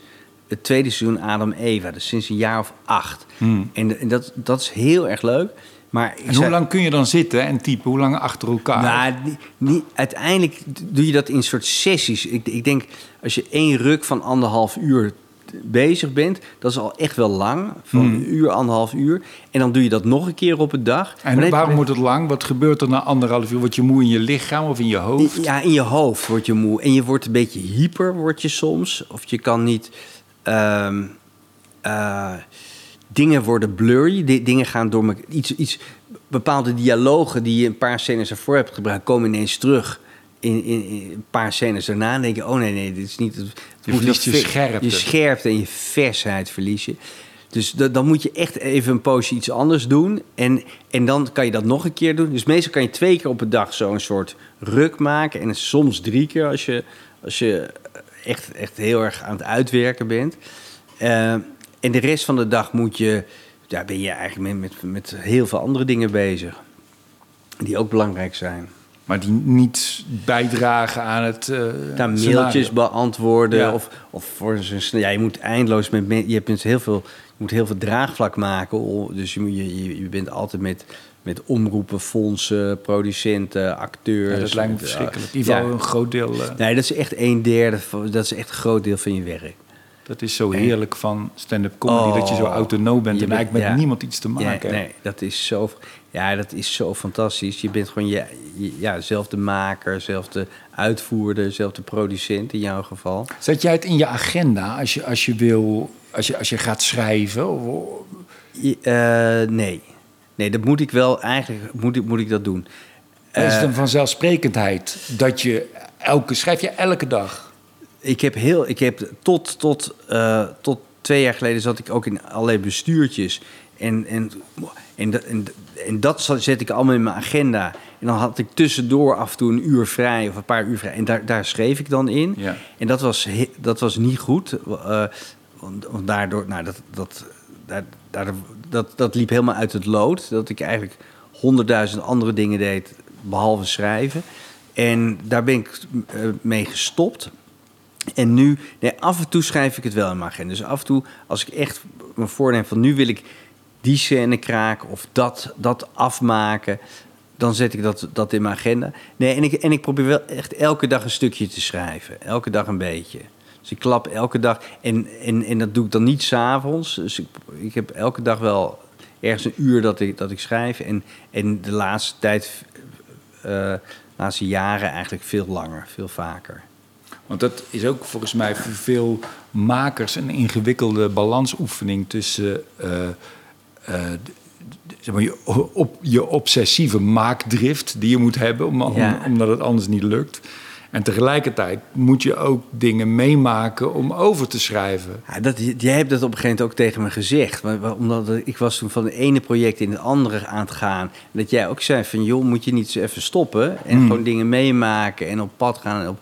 het tweede seizoen Adam Eva, dus sinds een jaar of acht. Hmm. En, en dat, dat is heel erg leuk. Maar En hoe zei- lang kun je dan zitten en typen? Hoe lang achter elkaar? nou, niet, uiteindelijk doe je dat in soort sessies. Ik, ik denk, als je één ruk van anderhalf uur bezig bent... dat is al echt wel lang, van Hmm. een uur, anderhalf uur. En dan doe je dat nog een keer op een dag. Dan en waarom moet het lang? Wat gebeurt er na anderhalf uur? Word je moe in je lichaam of in je hoofd? Ja, in je hoofd word je moe. En je wordt een beetje hyper, word je soms. Of je kan niet... ehm, eh, dingen worden blurry. Di- dingen gaan door me. Iets, iets, bepaalde dialogen die je een paar scènes ervoor hebt gebruikt, komen ineens terug. In, in, in een paar scènes daarna en denk je, oh nee, nee, dit is niet... Het, het Je verliest je scherpte. Je scherpte en je versheid verlies je. Dus da- dan moet je echt even een poosje iets anders doen. En, en dan kan je dat nog een keer doen. Dus meestal kan je twee keer op een dag zo'n soort ruk maken. En soms drie keer als je, als je echt, echt heel erg aan het uitwerken bent. Eh, en de rest van de dag moet je, ja, ben je eigenlijk met, met, met heel veel andere dingen bezig. Die ook belangrijk zijn. Maar die niet bijdragen aan het. Uh, Daar mailtjes beantwoorden. Of, of voor zijn. Ja, je moet eindeloos met. Je hebt dus heel veel. Je moet heel veel draagvlak maken. Dus je, je, je bent altijd met, met omroepen, fondsen, producenten, acteurs. Ja, dat lijkt me verschrikkelijk. In ieder geval een groot deel. Uh... Nee, dat is echt een derde. Dat is echt een groot deel van je werk. Dat is zo heerlijk van stand-up comedy, dat je zo oh, autonoom bent en eigenlijk met niemand iets te maken ja, Nee, dat is zo, ja, dat is zo fantastisch. Je bent gewoon je, ja, zelf de maker, zelf de uitvoerder, zelf de producent in jouw geval. Zet jij het in je agenda als je, als je wil, als je, als je gaat schrijven? Of... Uh, nee. Nee, dat moet ik wel, eigenlijk moet ik, moet ik dat doen. is het een eh, vanzelfsprekendheid dat je elke, schrijf je elke dag? Ik heb heel, ik heb tot, tot, uh, tot twee jaar geleden zat ik ook in allerlei bestuurtjes. En, en, en, en, en dat zet ik allemaal in mijn agenda. En dan had ik tussendoor af en toe een uur vrij of een paar uur vrij. En daar, daar schreef ik dan in. Ja. En dat was, dat was niet goed. Uh, want, daardoor, nou, dat, dat, dat, dat, dat liep helemaal uit het lood. Dat ik eigenlijk honderdduizend andere dingen deed, behalve schrijven. En daar ben ik uh, mee gestopt. En nu, nee, af en toe schrijf ik het wel in mijn agenda. Dus af en toe, als ik echt me voorneem van nu wil ik die scène kraken of dat, dat afmaken, dan zet ik dat, dat in mijn agenda. Nee, en ik, en ik probeer wel echt elke dag een stukje te schrijven. Elke dag een beetje. Dus ik klap elke dag. En, en, en dat doe ik dan niet s'avonds. Dus ik, ik heb elke dag wel ergens een uur dat ik, dat ik schrijf. En, en de laatste tijd, uh, laatste jaren eigenlijk veel langer, veel vaker. Want dat is ook volgens mij voor veel makers een ingewikkelde balansoefening tussen uh, uh, zeg maar, je, op, je obsessieve maakdrift die je moet hebben, om, omdat het anders niet lukt. En tegelijkertijd moet je ook dingen meemaken om over te schrijven. Ja, dat, jij hebt dat op een gegeven moment ook tegen me gezegd. Omdat ik was toen van het ene project in het andere aan het gaan. Dat jij ook zei van, joh, moet je niet zo even stoppen... en hmm. gewoon dingen meemaken en op pad gaan. En op,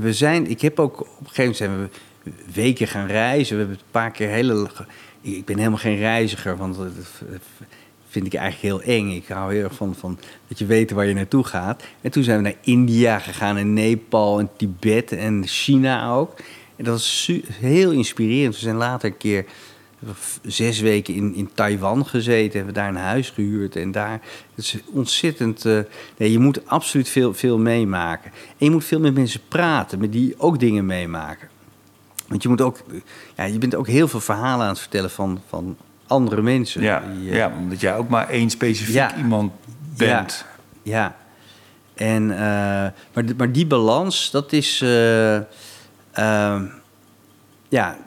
we zijn, ik heb ook op een gegeven moment zijn we weken gaan reizen. We hebben een paar keer hele. Ik ben helemaal geen reiziger, want vind ik eigenlijk heel eng. Ik hou heel erg van, van dat je weet waar je naartoe gaat. En toen zijn we naar India gegaan, en Nepal, en Tibet en China ook. En dat was heel inspirerend. We zijn later een keer zes weken in, in Taiwan gezeten, hebben daar een huis gehuurd. En daar het is ontzettend. Uh, nee, je moet absoluut veel, veel meemaken. En je moet veel met mensen praten, met die ook dingen meemaken. Want je moet ook, ja, je bent ook heel veel verhalen aan het vertellen van, van andere mensen. Ja, die, ja, omdat jij ook maar één specifiek iemand bent. Ja, ja. En, uh, maar, maar die balans, dat is. Uh, ja,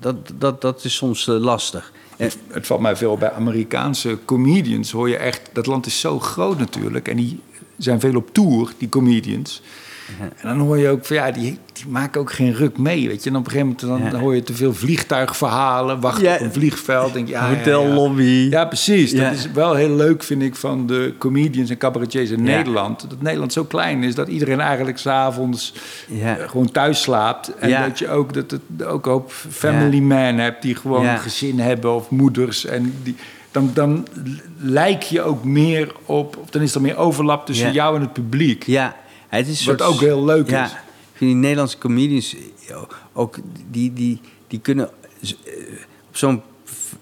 dat, dat, dat is soms lastig. Het, het valt mij veel bij Amerikaanse comedians. Hoor je echt, dat land is zo groot natuurlijk. En die zijn veel op tour, die comedians. En dan hoor je ook van ja, die, die maken ook geen ruk mee. Weet je, en op een gegeven moment dan hoor je te veel vliegtuigverhalen, wachten op een vliegveld. Denk je, ja, Hotellobby. Ja, ja. precies. Dat is wel heel leuk, vind ik, van de comedians en cabaretiers in Nederland. Dat Nederland zo klein is dat iedereen eigenlijk s'avonds uh, gewoon thuis slaapt. En dat je ook, dat het, ook hoop family men hebt die gewoon gezin hebben of moeders. En die, dan, dan lijk je ook meer op, dan is er meer overlap tussen jou en het publiek. Ja, het is Wat ook heel leuk ja, is. Ik vind die Nederlandse comedians ook, die, die, die kunnen eh, op zo'n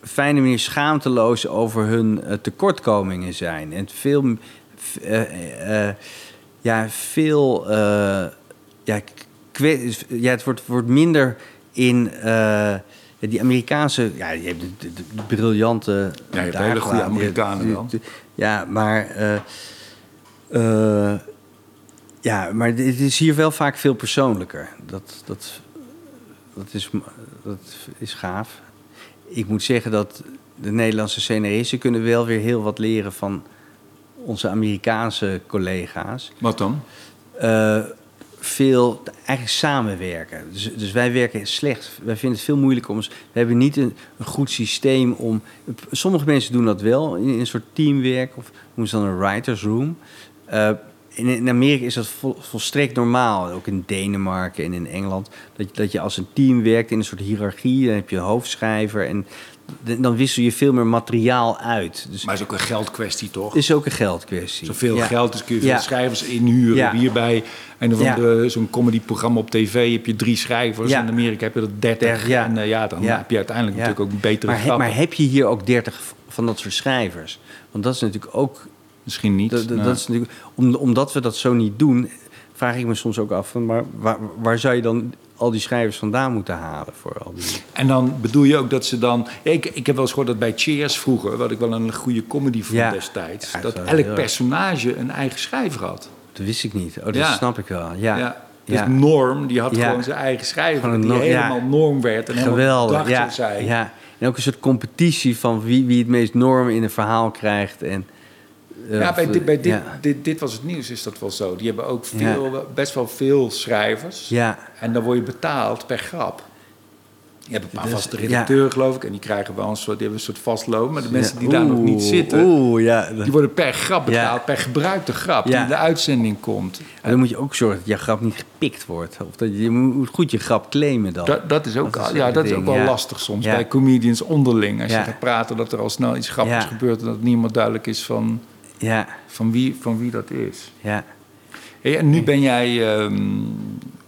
fijne manier schaamteloos over hun uh, tekortkomingen zijn. En veel, uh, ja, veel, ja, ja, het wordt, wordt minder in die Amerikaanse, ja, je hebt de, briljante. Ja, je hebt hele goede Amerikanen dan. Ja, maar. Ja, maar het is hier wel vaak veel persoonlijker. Dat, dat, dat, is, dat is gaaf. Ik moet zeggen dat de Nederlandse scenaristen kunnen wel weer heel wat leren van onze Amerikaanse collega's. Wat dan? Uh, veel eigenlijk samenwerken. Dus, dus, wij werken slecht. Wij vinden het veel moeilijker om. We hebben niet een, een goed systeem om. Sommige mensen doen dat wel in, een soort teamwerk of noemen ze dan een writers room. Uh, in, in Amerika is dat vol, volstrekt normaal, ook in Denemarken en in Engeland, dat, je- dat je als een team werkt in een soort hiërarchie. Dan heb je een hoofdschrijver en dan wissel je veel meer materiaal uit. Dus Maar het is ook een geldkwestie, toch? het is ook een geldkwestie. Zoveel Ja. geld is kun je veel Ja. schrijvers inhuren. Ja. Hierbij en van zo'n comedyprogramma op tv heb je drie schrijvers. In Amerika heb je er dertig. Dertig, ja. En eh, ja, dan heb je uiteindelijk natuurlijk ook een betere maar, he- maar heb je hier ook 30 van dat soort schrijvers? Want dat is natuurlijk ook Misschien niet. Dat, dat- nou. dat is natuurlijk, om, omdat we dat zo niet doen, vraag ik me soms ook af: van, maar waar, waar zou je dan al die schrijvers vandaan moeten halen voor al die. En dan bedoel je ook dat ze dan... Ja, ik, ik heb wel eens gehoord dat bij Cheers vroeger... wat ik wel een goede comedy vond Ja. destijds... Ja, dat elk personage een eigen schrijver had. Dat wist ik niet. Oh, dat Ja. snap ik wel. Ja. Ja. Dus Ja. Norm, die had Ja. gewoon zijn eigen schrijver... Die ja. helemaal norm werd en helemaal Geweldig. dacht Ja. zij. ja. En ook een soort competitie van wie, wie het meest norm in een verhaal krijgt. En, Ja, bij, dit, bij dit, ja. dit, dit was het nieuws, is dat wel zo. Die hebben ook veel, best wel veel schrijvers. Ja. En dan word je betaald per grap. Je hebt een paar Dus, vaste redacteuren, geloof ik. En die krijgen wel een soort, die hebben een soort vast loon. Maar de mensen die daar nog niet zitten... Oeh, die worden per grap betaald. Per gebruikte grap die in de uitzending komt. En dan moet je ook zorgen dat je grap niet gepikt wordt. Of dat je, je moet goed je grap claimen dan. Dat, dat is ook, Dat is ja, dat is ook wel lastig soms. Bij comedians onderling. Als je gaat praten dat er al snel iets grappigs gebeurt... en dat niemand duidelijk is van, Ja, van, wie, van wie dat is. ja. Hey, en nu ben jij... ehm,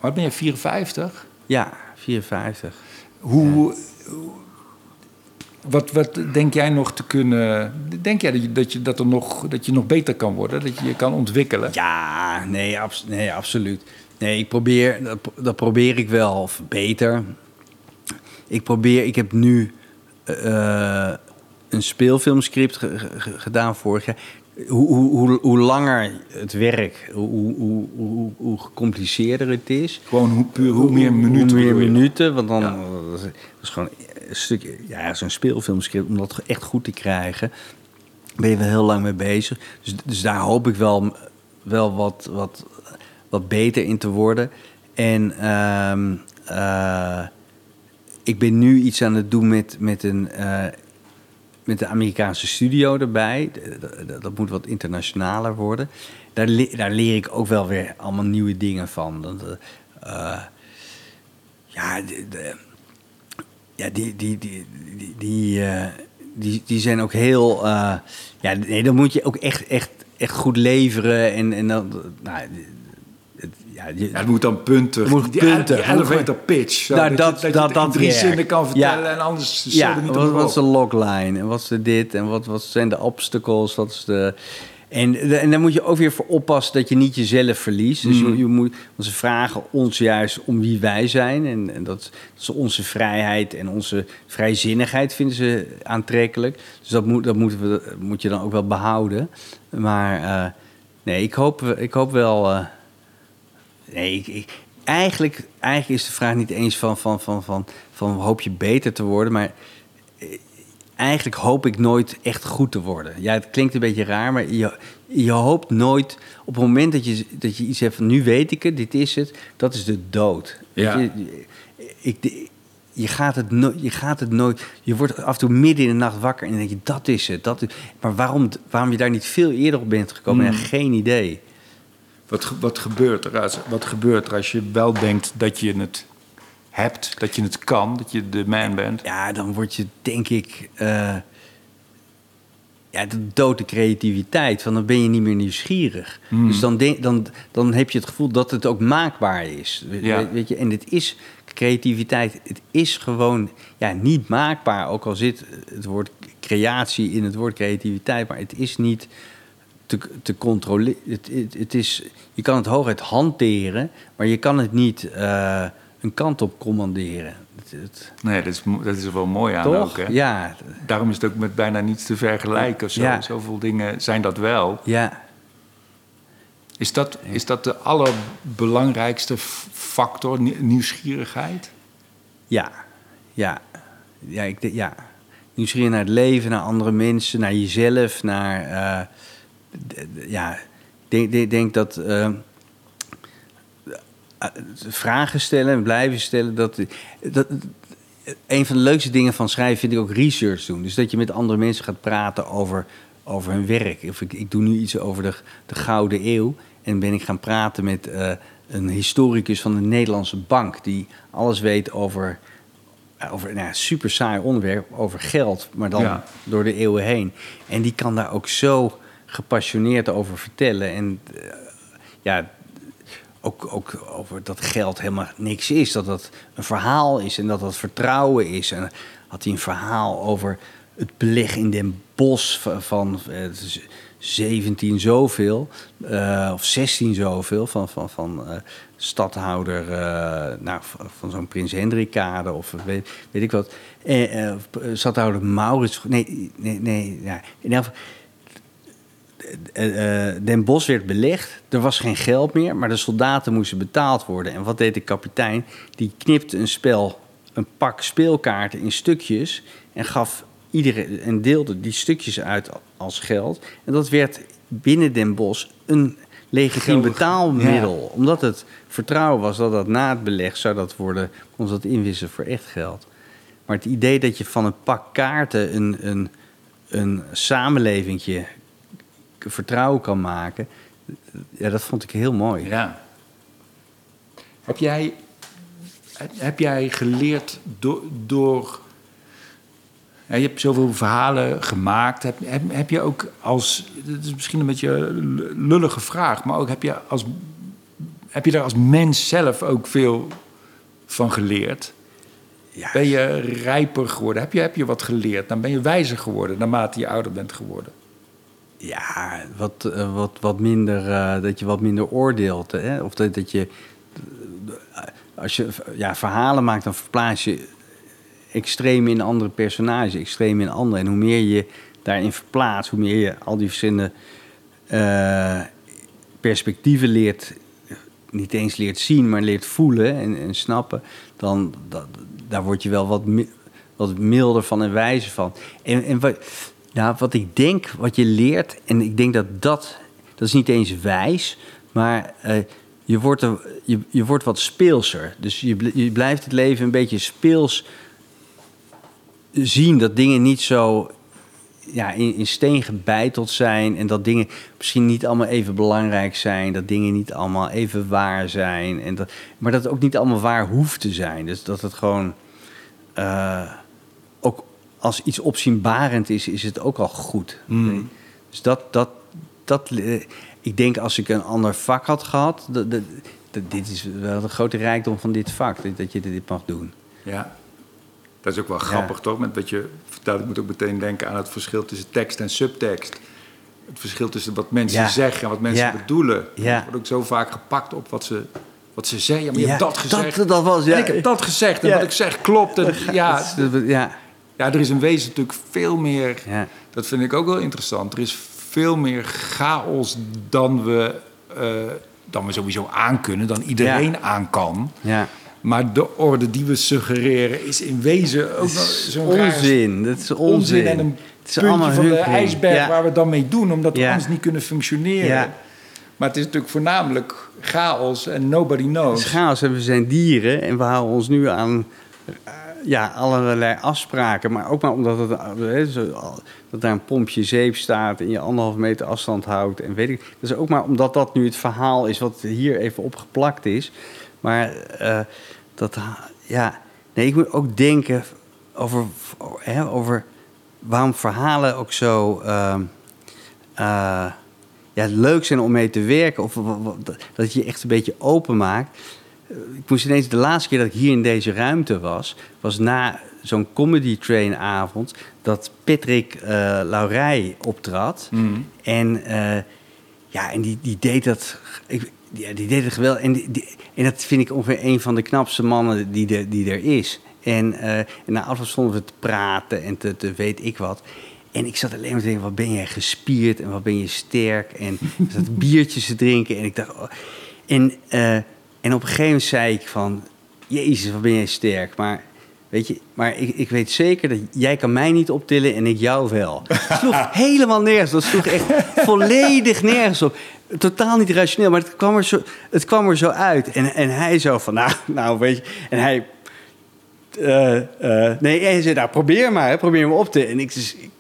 wat ben jij, 54? Ja, 54. Hoe, wat, wat denk jij nog te kunnen... Denk jij dat je, dat, je, dat, er nog, dat je nog beter kan worden? Dat je je kan ontwikkelen? Ja, nee, abs- nee absoluut. Nee, ik probeer, dat, dat probeer ik wel, of beter. Ik probeer, ik heb nu eh, een speelfilmscript ge- ge- gedaan vorig jaar. Hoe, hoe, hoe, langer het werk, hoe, hoe, hoe, hoe gecompliceerder het is. Gewoon hoe, puur, hoe meer minuten. Hoe meer minuten, want dan Ja. dat is, dat is gewoon een stukje, ja, zo'n speelfilmscript, om dat echt goed te krijgen, ben je wel heel lang mee bezig. Dus, dus daar hoop ik wel, wel wat, wat, wat beter in te worden. En ehm, eh, ik ben nu iets aan het doen met, met een. eh, met de Amerikaanse studio erbij. Dat moet wat internationaler worden. Daar, daar leer ik ook wel weer allemaal nieuwe dingen van. Dat, eh, ja, ja, die, die, die, die, die, eh, die, die zijn ook heel. eh, ja, nee, dan moet je ook echt, echt, echt goed leveren. En, en dan. Nou, ja, je- Ja, het moet dan punten. Moet die, punten. Die elevator pitch. Zo, Nou, dat, dat- drie werkt. zinnen kan vertellen Ja. en anders ja, niet wat, wat is de logline en wat is de dit en wat, wat zijn de obstacles, wat is de... En, en daar moet je ook weer voor oppassen dat je niet jezelf verliest. Dus Mm. je, je moet, want ze vragen ons juist om wie wij zijn. En, en dat, dat is onze vrijheid en onze vrijzinnigheid vinden ze aantrekkelijk. Dus dat moet, dat moeten we, moet je dan ook wel behouden. Maar eh, nee, ik hoop, ik hoop wel... eh, Nee, ik, ik- eigenlijk, eigenlijk is de vraag niet eens van, van, van, van, van hoop je beter te worden, maar eh, eigenlijk hoop ik nooit echt goed te worden. Ja, het klinkt een beetje raar, maar je, je hoopt nooit op het moment dat je, dat je iets hebt van nu weet ik het, dit is het, dat is de dood. Ja. Je, ik, je, gaat het no- je gaat het nooit. Je wordt af en toe midden in de nacht wakker en dan denk je dat is het. Dat is, maar waarom, waarom je daar niet veel eerder op bent gekomen, Mm. geen idee. Wat, wat, gebeurt er als, wat gebeurt er als je wel denkt dat je het hebt, dat je het kan, dat je de man bent? Ja, dan word je denk ik. eh ja, de dode creativiteit. Van dan ben je niet meer nieuwsgierig. Hmm. Dus dan, denk, dan, dan heb je het gevoel dat het ook maakbaar is. Ja. Weet je, en het is creativiteit. Het is gewoon ja, niet maakbaar. Ook al zit het woord creatie in het woord creativiteit. Maar het is niet te, te controleren. Het, het, het is, je kan het hooguit hanteren. Maar je kan het niet eh, een kant op commanderen. Het, het, Nee, dat is, dat is er wel mooi aan toch? ook. Hè? Ja, Daarom is het ook met bijna niets te vergelijken. Of zo. Ja. Zoveel dingen zijn dat wel. ja. Is dat, is dat de allerbelangrijkste factor, nie- nieuwsgierigheid? Ja, ja. Ja, ik, ja. Nieuwsgierig naar het leven, naar andere mensen, naar jezelf, naar... eh, ja, ik denk, denk, denk dat... eh, eh, vragen stellen en blijven stellen, dat, dat... Een van de leukste dingen van schrijven vind ik ook research doen. Dus dat je met andere mensen gaat praten over, over hun werk. Of ik, ik doe nu iets over de, de Gouden Eeuw. En ben ik gaan praten met eh, een historicus van de Nederlandse Bank... die alles weet over, over nou, ja, super saai onderwerp, over geld... maar dan Ja. door de eeuwen heen. En die kan daar ook zo gepassioneerd over vertellen. En eh, ja, ook, ook over dat geld helemaal niks is. Dat dat een verhaal is en dat dat vertrouwen is. En had hij een verhaal over het beleg in Den Bosch van, van eh, is 17 zoveel, eh, of 16 zoveel, van, van, van stadhouder, nou, van, van zo'n Prins Hendrikade of weet, ik wat. Stadhouder Maurits, nee, nee, nee, ja, in elk geval, Den Bosch werd belegd. Er was geen geld meer, maar de soldaten moesten betaald worden. En wat deed de kapitein? Die knipte een spel, een pak speelkaarten in stukjes en gaf iedere en deelde die stukjes uit als geld. En dat werd binnen Den Bosch een legitiem betaalmiddel, omdat het vertrouwen was dat dat na het beleg zou dat worden, kon dat inwisselen voor echt geld. Maar het idee dat je van een pak kaarten een, een, een samenlevingje vertrouwen kan maken, ja, dat vond ik heel mooi. Ja. Heb jij, heb jij geleerd door. door ja, je hebt zoveel verhalen gemaakt. Heb, heb, heb je ook als. Het is misschien een beetje een lullige vraag, maar ook heb je, als, heb je daar als mens zelf ook veel van geleerd? Ja, Ben je rijper geworden? Heb je, heb je wat geleerd? Dan ben je wijzer geworden naarmate je ouder bent geworden. Ja wat, eh, wat, wat minder, eh, dat je wat minder oordeelt. Hè? Of dat, dat je, eh, als je ja, verhalen maakt, dan verplaats je extreem in andere personages, extreem in andere. En hoe meer je daarin verplaatst, hoe meer je al die verschillende perspectieven leert, niet eens leert zien, maar leert voelen en, en snappen, dan dat, daar word je wel wat, wat milder van en wijzer van. En, en wat, nou, wat ik denk, wat je leert, en ik denk dat dat, dat is niet eens wijs, maar eh, je, wordt er, je, je wordt wat speelser. Dus je, je blijft het leven een beetje speels zien dat dingen niet zo ja, in, in steen gebeiteld zijn. En dat dingen misschien niet allemaal even belangrijk zijn. Dat dingen niet allemaal even waar zijn. En dat, maar dat het ook niet allemaal waar hoeft te zijn. Dus dat het gewoon eh, als iets opzienbarend is, is het ook al goed. Mm. Dus dat, dat, dat, eh, ik denk als ik een ander vak had gehad, dat, dat, dat- dit is wel de grote rijkdom van dit vak, dat- je dit mag doen. Ja. Dat is ook wel grappig, toch? Met wat je vertelt, ik moet ook meteen denken aan het verschil tussen tekst en subtekst. Het verschil tussen wat mensen Ja. zeggen en wat mensen Ja. bedoelen. Ja. Wordt ook zo vaak gepakt op wat ze, wat ze zeggen. Ja, maar je Ja, hebt dat gezegd. dat- dat was- ja. En ik heb dat gezegd. En Ja. wat ik zeg klopt. En, ja, ja, ja, er is in wezen natuurlijk veel meer... ja. Dat vind ik ook wel interessant. Er is veel meer chaos dan we, eh, dan we sowieso aankunnen. Dan iedereen aan kan. ja. Maar de orde die we suggereren is in wezen ook zo'n onzin. Dat is onzin. onzin en een Het is puntje allemaal van de ijsberg Ja. waar we dan mee doen, omdat we anders niet kunnen functioneren. Ja. Maar het is natuurlijk voornamelijk chaos en nobody Het is knows. chaos en we zijn dieren en we houden ons nu aan ja, allerlei afspraken. Maar ook maar omdat het, eh, dat daar een pompje zeep staat en je anderhalf meter afstand houdt. En weet ik. Dus ook maar omdat dat nu het verhaal is wat hier even opgeplakt is. Maar eh, dat, ja, nee, ik moet ook denken over, hè, over waarom verhalen ook zo. ehm, eh, ja, leuk zijn om mee te werken. Of dat je echt een beetje open maakt. Eh, Ik moest ineens, de laatste keer dat ik hier in deze ruimte was, was na zo'n comedy train avond dat Patrick eh Laurij optrad. Mm. En, eh, ja, en die, die deed dat. Ik, ja, die deed het geweldig. En, die, die- en dat vind ik ongeveer een van de knapste mannen die, er- die er is. En, eh, en na afloop stonden we te praten en te, te weet ik wat. En ik zat alleen maar te denken, wat ben jij gespierd en wat ben je sterk. En ik zat biertjes te drinken en ik dacht... oh. En, en op een gegeven moment zei ik van... Jezus, wat ben jij sterk. Maar, weet je, maar ik, ik weet zeker dat jij kan mij niet optillen en ik jou wel. Het sloeg helemaal nergens. Dat sloeg echt volledig nergens op. Totaal niet rationeel, maar het kwam er zo, het kwam er zo uit. En, en hij zo van, nou, nou, weet je... En hij eh, eh, nee, hij zei, nou, probeer maar, hè, probeer me op te... En ik, dus, ik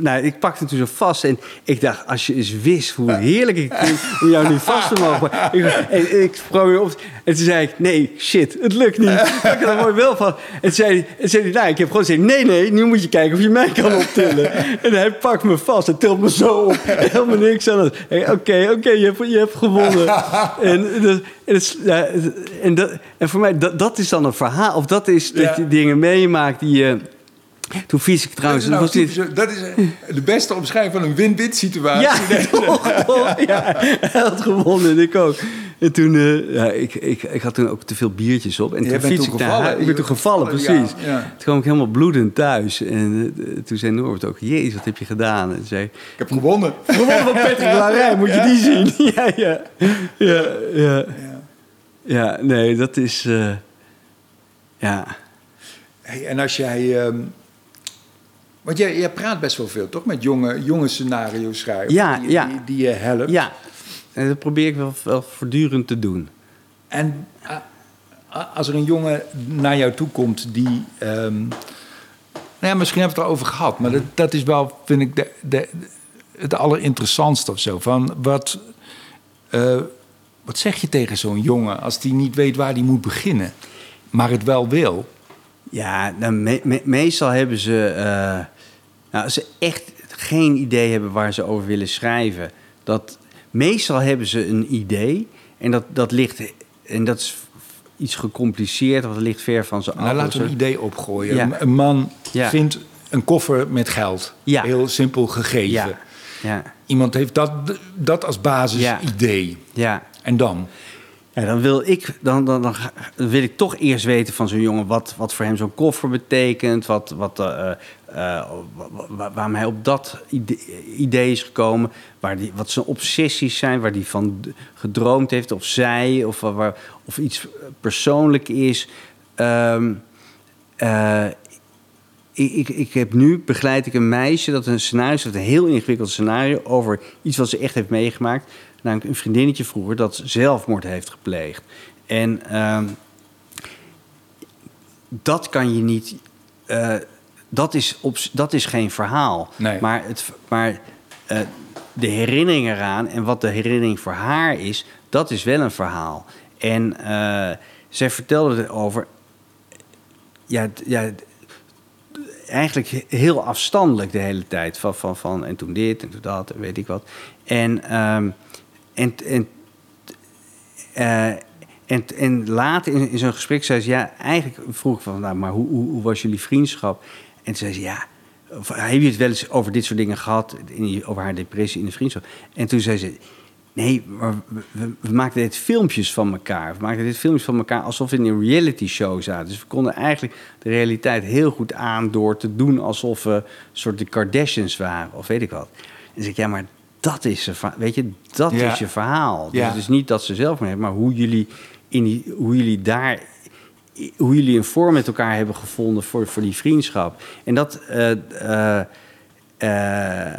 nou, ik pakte toen zo vast en ik dacht, als je eens wist hoe heerlijk ik vind om jou nu vast te mogen. Ik, en ik sprong weer op en toen zei ik, nee, shit, het lukt niet. Ik had er mooi wel van. En toen zei, hij- en zei hij, nou, ik heb gewoon gezegd, nee, nee, nu moet je kijken of je mij kan optillen. En hij pakt me vast en tilt me zo op. Helemaal niks aan het. Oké, oké, je, hebt, je hebt gewonnen. En, en, het- en, dat, en voor mij, dat, dat is dan een verhaal. Of dat is dat Ja. je dingen meemaakt die je... Toen fiets ik Dat trouwens... is, nou was dit- typisch- dat is eh, de beste omschrijving van een win-win situatie. ja, toch, toch. Ja, hij had gewonnen en ik ook. En toen, eh, ja, ik, ik, ik had toen ook te veel biertjes op. En toen fiets ik naar gevallen. huis. Ik ben toen gevallen, precies. ja. Toen kwam ik helemaal bloedend thuis. En eh, toen zei Norbert ook, jezus, wat heb je gedaan? En zei, Ik heb gewonnen. gewonnen van Patrick Larij, moet je die zien? Ja, ja, ja, ja. Ja, nee, dat is... ja, Hey, en als jij... ehm, want jij, jij praat best wel veel, toch? Met jonge, jonge scenario schrijvers. Ja, die, ja. Die, die je helpt. ja. En dat probeer ik wel, wel voortdurend te doen. En ah, ah, als er een jongen naar jou toe komt die... ehm, nou ja, misschien hebben we het erover gehad. Maar dat, dat is wel, vind ik, de, de, het allerinteressantste of zo. Van wat, eh, wat zeg je tegen zo'n jongen als die niet weet waar die moet beginnen? Maar het wel wil. Ja, nou, me- me- meestal hebben ze... eh, nou, als ze echt geen idee hebben waar ze over willen schrijven... Dat, meestal hebben ze een idee en dat, dat ligt... En dat is iets gecompliceerd, of dat ligt ver van ze af. Nou, laten we een idee opgooien. Ja. Een- man Ja. vindt een koffer met geld. Ja. Heel simpel gegeven. Iemand heeft dat, dat als basisidee. ja. En dan? Dan wil ik, dan, dan, wil ik toch eerst weten van zo'n jongen wat, wat voor hem zo'n koffer betekent. Wat, wat, wa- wa- wa- waarom hij op dat idee, is gekomen. Waar die, wat zijn obsessies zijn, waar hij van gedroomd heeft. Of zij, of, of iets persoonlijk is. Eh, ik, ik, heb nu begeleid ik een meisje dat een scenario heeft, een heel ingewikkeld scenario over iets wat ze echt heeft meegemaakt. Namelijk een vriendinnetje vroeger dat zelfmoord heeft gepleegd. En ehm, dat kan je niet. eh, dat, is op, dat is geen verhaal. Nee. Maar, het, maar eh, de herinnering eraan en wat de herinnering voor haar is, dat is wel een verhaal. En eh, zij vertelde erover. Ja, ja, eigenlijk heel afstandelijk de hele tijd. Van, van, van en toen dit en toen dat en weet ik wat. En, ehm, en, en, eh, en, en later in, in zo'n gesprek zei ze... Ja, eigenlijk vroeg ik van... Nou, maar hoe, hoe, was jullie vriendschap? En toen zei ze, ja... Heb je het wel eens over dit soort dingen gehad? Over haar depressie in de vriendschap? En toen zei ze... Nee, maar we, maakten dit filmpjes van elkaar. We maakten dit filmpjes van elkaar alsof we in een reality show zaten. Dus we konden eigenlijk de realiteit heel goed aan door te doen alsof we een soort de Kardashians waren, of weet ik wat. En dan ik, ja, maar dat is, weet je, dat Ja. is je verhaal. Dus Ja. het is niet dat ze zelf maar hebben, maar hoe jullie, in die, hoe jullie daar, hoe jullie een vorm met elkaar hebben gevonden voor, voor die vriendschap. En dat, eh, eh, eh,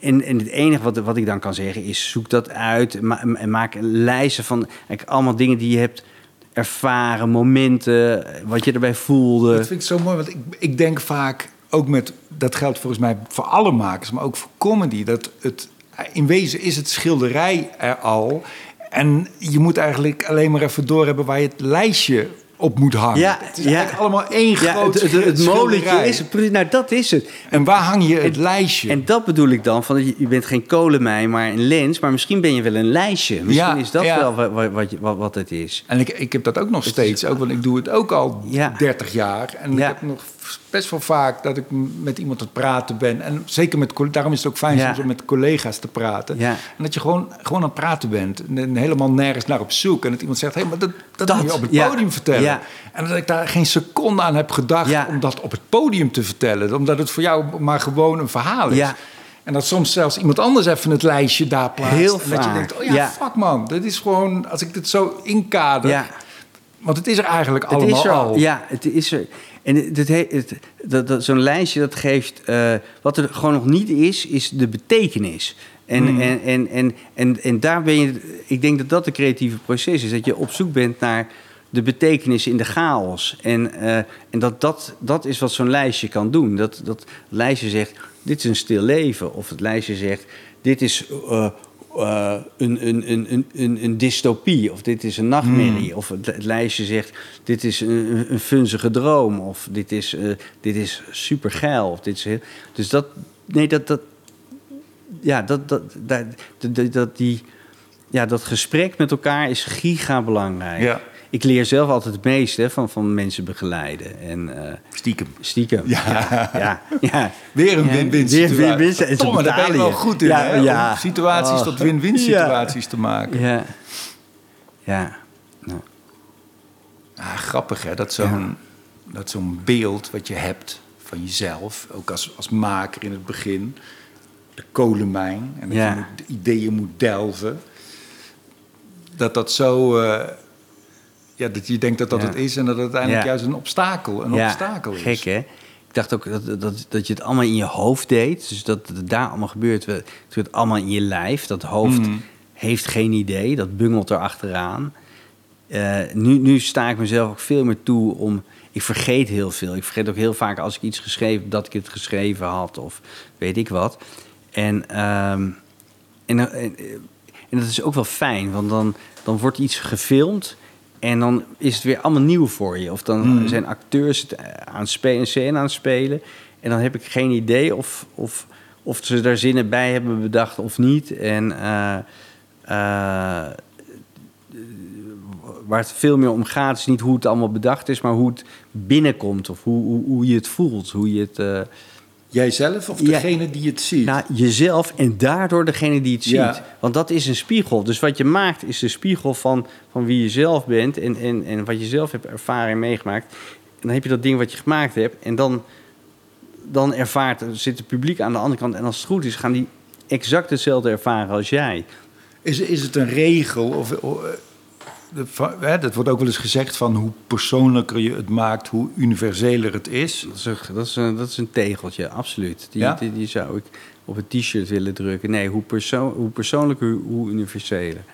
en, en het enige wat, wat ik dan kan zeggen is: zoek dat uit ma- en maak een lijstje van eigenlijk allemaal dingen die je hebt ervaren, momenten, wat je erbij voelde. Dat vind ik zo mooi, want ik, ik denk vaak ook met... Dat geldt volgens mij voor alle makers, maar ook voor comedy. Dat het, in wezen is het schilderij er al. En je moet eigenlijk alleen maar even doorhebben waar je het lijstje op moet hangen. Ja, het is ja. eigenlijk allemaal één Ja, groot het, het, het molentje schilderij. is het. Nou, dat is het. En waar hang je het lijstje? En dat bedoel ik dan, van je, je bent geen kolenmijn, maar een lens. Maar misschien ben je wel een lijstje. Misschien Ja, is dat wel wat, wat, wat, wat, het is. En ik, ik heb dat ook nog steeds, ook, want ik doe het ook al Ja. 30 jaar. En Ja. ik heb nog best wel vaak dat ik met iemand aan het praten ben. En zeker met, daarom is het ook fijn Ja. soms om met collega's te praten. Ja. En dat je gewoon, gewoon aan het praten bent. En, helemaal nergens naar op zoek. En dat iemand zegt, hé, maar dat, dat, Dat, moet je op het ja. podium vertellen. En dat ik daar geen seconde aan heb gedacht om dat op het podium te vertellen. Omdat het voor jou maar gewoon een verhaal is. En dat soms zelfs iemand anders even het lijstje daar plaatst. Heel en dat je denkt, oh ja, fuck man. Dat is gewoon, als ik dit zo inkader... Want het is er eigenlijk Het allemaal is er al. Ja, het is er. En het, het, het- dat, dat, zo'n lijstje dat geeft... eh, wat er gewoon nog niet is, is de betekenis. En, Hmm. en, en, en, en, en daar ben je... Ik denk dat dat het creatieve proces is. Dat je op zoek bent naar de betekenis in de chaos. En, eh, en dat, dat, dat is wat zo'n lijstje kan doen. Dat, dat lijstje zegt, dit is een stil leven. Of het lijstje zegt, dit is uh, uh, een, een, een, een, een dystopie. Of dit is een nachtmerrie. Hmm. Of het, het lijstje zegt, dit is een, een funzige droom. Of dit is, uh, dit is supergeil. Of dit is heel... Dus dat, nee, dat, dat, ja, dat, dat, dat, dat, dat, die, ja, dat gesprek met elkaar is giga belangrijk. Ja. Ik leer zelf altijd het meeste van, van mensen begeleiden. En, uh, Stiekem. Stiekem. Ja. Ja, ja, ja. Weer een win-win Weer situatie. een win-win. En ze Tomme, daar ben je wel goed in, Ja, hè? ja. Om situaties Oh. tot win-win situaties te maken. Ja. Ja. ja. Ah, grappig hè, dat zo'n dat zo'n beeld wat je hebt van jezelf, ook als, als maker in het begin, de kolenmijn, en dat Ja. je moet, de ideeën moet delven, dat dat zo, eh, ja, dat je denkt dat dat Ja. het is en dat het uiteindelijk Ja. juist een obstakel, een ja, obstakel is. Gek, hè? Ik dacht ook dat, dat, dat je het allemaal in je hoofd deed. Dus dat het daar allemaal gebeurt. Het gebeurt allemaal in je lijf. Dat hoofd Mhm. heeft geen idee. Dat bungelt er achteraan. Eh, nu, nu sta ik mezelf ook veel meer toe om... Ik vergeet heel veel. Ik vergeet ook heel vaak als ik iets geschreven... dat ik het geschreven had of weet ik wat. En, ehm, en, en, en dat is ook wel fijn. Want dan, dan wordt iets gefilmd... En dan is het weer allemaal nieuw voor je. Of dan Mhm. zijn acteurs het eh, aan het spelen, een scène aan het spelen. En dan heb ik geen idee of, of, of ze daar zinnen bij hebben bedacht of niet. En eh, eh, waar het veel meer om gaat, is niet hoe het allemaal bedacht is, maar hoe het binnenkomt. Of hoe, hoe, hoe je het voelt. Hoe je het. Jijzelf of Ja. degene die het ziet? nou, jezelf en daardoor degene die het ziet. Want dat is een spiegel. Dus wat je maakt is de spiegel van, van wie je zelf bent en, en, en wat je zelf hebt ervaren en meegemaakt. En dan heb je dat ding wat je gemaakt hebt en dan, dan ervaart, zit het publiek aan de andere kant. En als het goed is, gaan die exact hetzelfde ervaren als jij. Is, is het een regel? Of, dat wordt ook wel eens gezegd van hoe persoonlijker je het maakt, hoe universeler het is. Dat is een, dat is een, dat is een tegeltje, absoluut. Die, Ja? die, die zou ik op het t-shirt willen drukken. Nee, hoe, persoon, hoe persoonlijker, hoe universeler.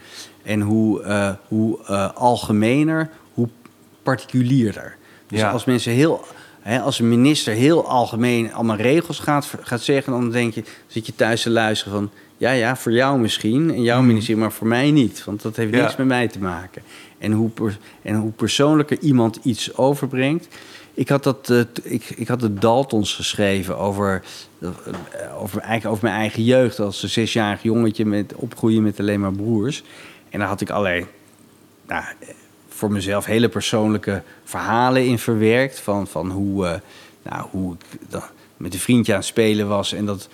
En hoe, eh, hoe eh, algemener, hoe particulierder. Dus Ja. als mensen heel... Hè, als een minister heel algemeen allemaal regels gaat, gaat zeggen... dan denk je, zit je thuis te luisteren van... ja, ja, voor jou misschien en jouw Mm. ministerie, maar voor mij niet. Want dat heeft Ja. niks met mij te maken. En hoe, en hoe persoonlijker iemand iets overbrengt... Ik had, dat, eh, ik, ik had de Daltons geschreven over, eh, over, eigenlijk over mijn eigen jeugd... als een zesjarig jongetje met opgroeien met alleen maar broers. En daar had ik allerlei nou, voor mezelf hele persoonlijke verhalen in verwerkt. Van, van hoe, eh, nou, hoe ik dan met een vriendje aan het spelen was. En dat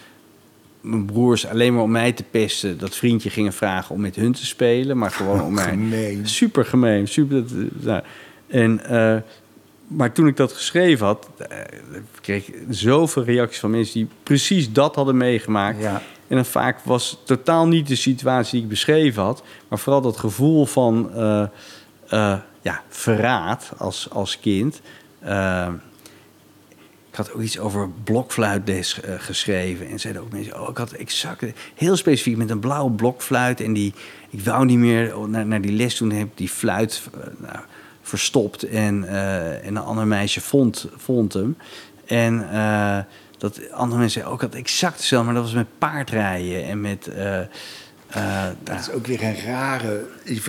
mijn broers alleen maar om mij te pesten... dat vriendje gingen vragen om met hun te spelen. Maar gewoon om mij... Gemeen. Super gemeen. Super, dat, nou, en, eh, maar toen ik dat geschreven had... eh, kreeg ik zoveel reacties van mensen... die precies dat hadden meegemaakt. Ja. En dan vaak was totaal niet de situatie die ik beschreven had... maar vooral dat gevoel van eh, ja, verraad als, als kind... Eh, ik had ook iets over blokfluitles eh, geschreven. En zeiden ook mensen, oh, ik had exact, heel specifiek met een blauwe blokfluit. En die, ik wou niet meer naar, naar die les toen heb ik die fluit nou, verstopt. En, en een ander meisje vond, vond hem. En dat andere mensen zeiden, ook ik had exact hetzelfde, maar dat was met paardrijden en met... Dat is ook weer een rare.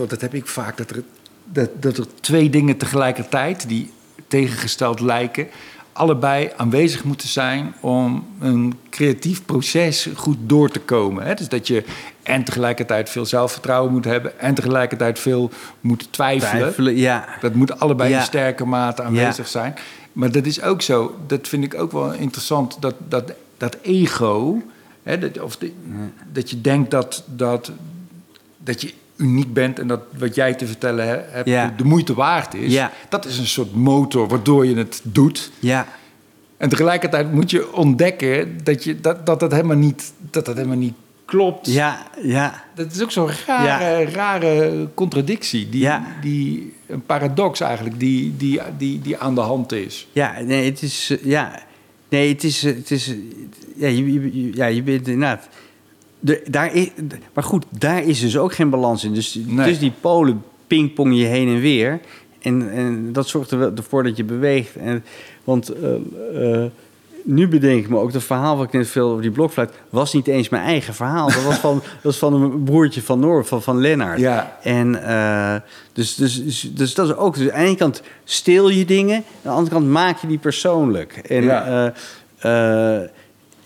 Dat heb ik vaak. Dat er, dat, dat er twee dingen tegelijkertijd die tegengesteld lijken. allebei aanwezig moeten zijn om een creatief proces goed door te komen. Hè? Dus dat je en tegelijkertijd veel zelfvertrouwen moet hebben. en tegelijkertijd veel moet twijfelen. twijfelen, ja. Dat moet allebei Ja. in sterke mate aanwezig Ja. zijn. Maar dat is ook zo, dat vind ik ook wel interessant, dat, dat, dat ego, hè, dat, of de- dat je denkt dat, dat, dat je uniek bent en dat wat jij te vertellen he- hebt Ja. de, de moeite waard is. Ja. Dat is een soort motor waardoor je het doet. Ja, En tegelijkertijd moet je ontdekken dat je, dat, dat, dat, helemaal, niet, dat dat helemaal niet klopt. ja, ja. Dat is ook zo'n rare, rare contradictie, die, Ja. die, een paradox eigenlijk, die, die, die, die aan de hand is. Ja, nee, het is. eh, ja, nee, het is. eh, Het is eh, ja, je, je- je- ja, je bent inderdaad. De, daar is, maar goed, daar is dus ook geen balans in. Dus, Nee. dus die polen pingpong je heen en weer. En, en dat zorgt er wel ervoor dat je beweegt. En, want eh, eh, nu bedenk ik me ook, dat verhaal wat ik net veel over die blokfluit... was niet eens mijn eigen verhaal. Dat was van, dat was van een broertje van Noor, van, van Lennart. Ja. En uh, dus, dus, dus, dus, dat is ook... Dus aan de ene kant steel je dingen... aan de andere kant maak je die persoonlijk. En Ja.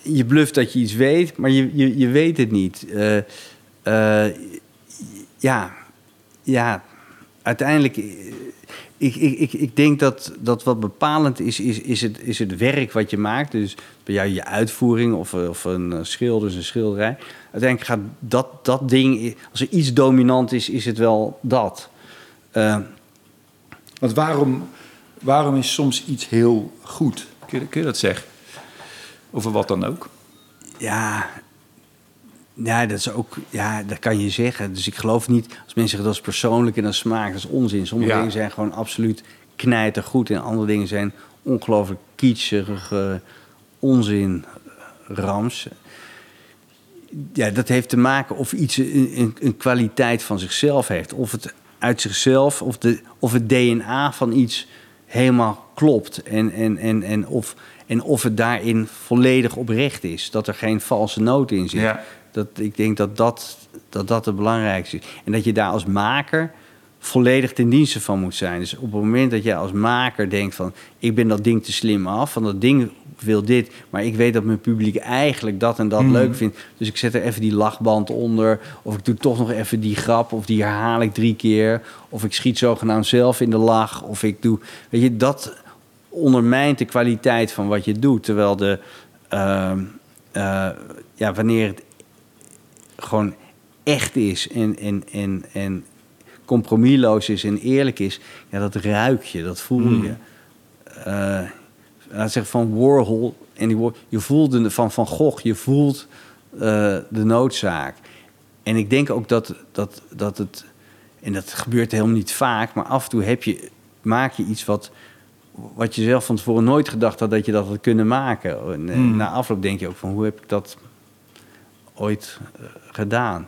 Je bluft dat je iets weet, maar je, je, je weet het niet. ja, ja, uiteindelijk... Ik, ik, ik, ik denk dat, dat wat bepalend is, is, is, het, is het werk wat je maakt. Dus bij jou je uitvoering of, of een schilder, een schilderij. Uiteindelijk gaat dat, dat ding, als er iets dominant is, is het wel dat. Uh, Want waarom, waarom is soms iets heel goed? Kun je, kun je dat zeggen? Over wat dan ook? Ja, ja, dat is ook, ja, dat kan je zeggen. Dus ik geloof niet, als mensen zeggen dat is persoonlijk en dat is smaak, dat is onzin. Sommige Ja. dingen zijn gewoon absoluut knijtergoed en andere dingen zijn ongelooflijk kitschige onzin, rams. Ja, dat heeft te maken of iets een, een, een kwaliteit van zichzelf heeft. Of het uit zichzelf, of, de, of het DNA van iets helemaal klopt. En, en, en, en, of, en of het daarin volledig oprecht is. Dat er geen valse noot in zit. Ja. Dat, ik denk dat dat, dat dat het belangrijkste is. En dat je daar als maker volledig ten dienste van moet zijn. Dus op het moment dat jij als maker denkt van... ik ben dat ding te slim af, van dat ding wil dit... maar ik weet dat mijn publiek eigenlijk dat en dat Mm. leuk vindt... dus ik zet er even die lachband onder... of ik doe toch nog even die grap of die herhaal ik drie keer... of ik schiet zogenaamd zelf in de lach... of ik doe... Weet je, dat ondermijnt de kwaliteit van wat je doet. Terwijl de... Uh, uh, ja, wanneer het gewoon echt is en, en, en, en compromisloos is en eerlijk is, ja, dat ruik je, dat voel Mm. je. Uh, laat zeggen van Warhol en die, je voelt de, van Van Gogh, je voelt uh, de noodzaak. En ik denk ook dat, dat, dat het, en dat gebeurt helemaal niet vaak, maar af en toe heb je, maak je iets wat, wat je zelf van tevoren nooit gedacht had dat je dat had kunnen maken. En, Mm. Na afloop denk je ook van hoe heb ik dat ooit uh, gedaan?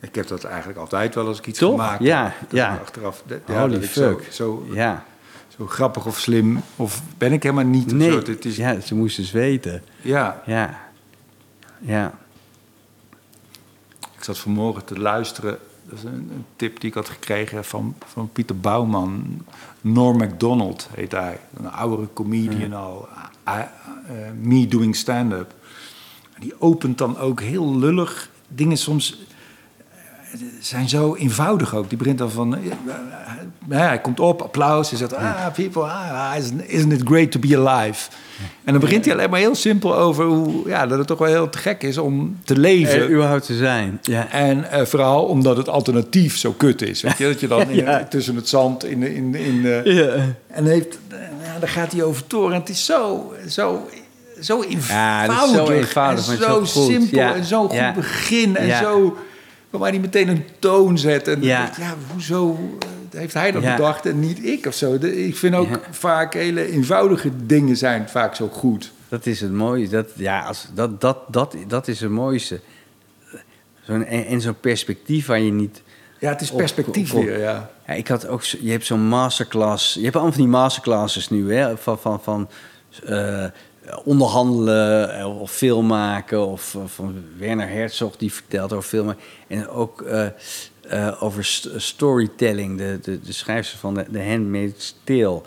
Ik heb dat eigenlijk altijd wel als ik iets Toch? gemaakt Ja, heb. ja. Achteraf, Holy ja, ik zo, fuck. zo, Ja. zo grappig of slim, of ben ik helemaal niet. Nee, zo. Is, ja, ze moesten weten. ja, Ja. Ja. ik zat vanmorgen te luisteren. Dat is een, een tip die ik had gekregen van, van Pieter Bouwman. Norm MacDonald heet hij. Een oudere comedian al. Uh, uh, me doing stand-up. Die opent dan ook heel lullig. Dingen soms eh, zijn zo eenvoudig ook. Die begint dan van... eh, hij komt op, applaus. Hij zegt, ah, people, ah, isn't it great to be alive? En dan begint hij alleen maar heel simpel over hoe... Ja, dat het toch wel heel te gek is om te leven. Er überhaupt te zijn. Ja. En uh, vooral omdat het alternatief zo kut is. Weet je? Dat je dan in, Ja. tussen het zand in... in, in uh, Ja. En heeft, ja, daar gaat hij over toren. En het is zo, zo, zo eenvoudig. Ja, zo eenvoudig, en zo, simpel Ja. en zo goed begin. En zo... Waar hij meteen een toon zet. En Ja. ja, ja hoezo eh, heeft hij dat Ja. bedacht en niet ik of zo? De- ik vind ook Ja. vaak hele eenvoudige dingen zijn vaak zo goed. Dat is het mooie. Dat, ja, als, dat, dat, dat, dat is het mooiste. Zo'n, en en zo'n perspectief waar je niet... Ja, het is Op- perspectief op- weer, ja. Ja, ik had ook, je hebt zo'n masterclass. Je hebt allemaal van die masterclasses nu, hè? Van, van, van eh, onderhandelen eh, of film maken. Of eh, van Werner Herzog die vertelt over filmen. En ook eh, over st- storytelling, de, de, de schrijfster van de, de Handmaid's Tale.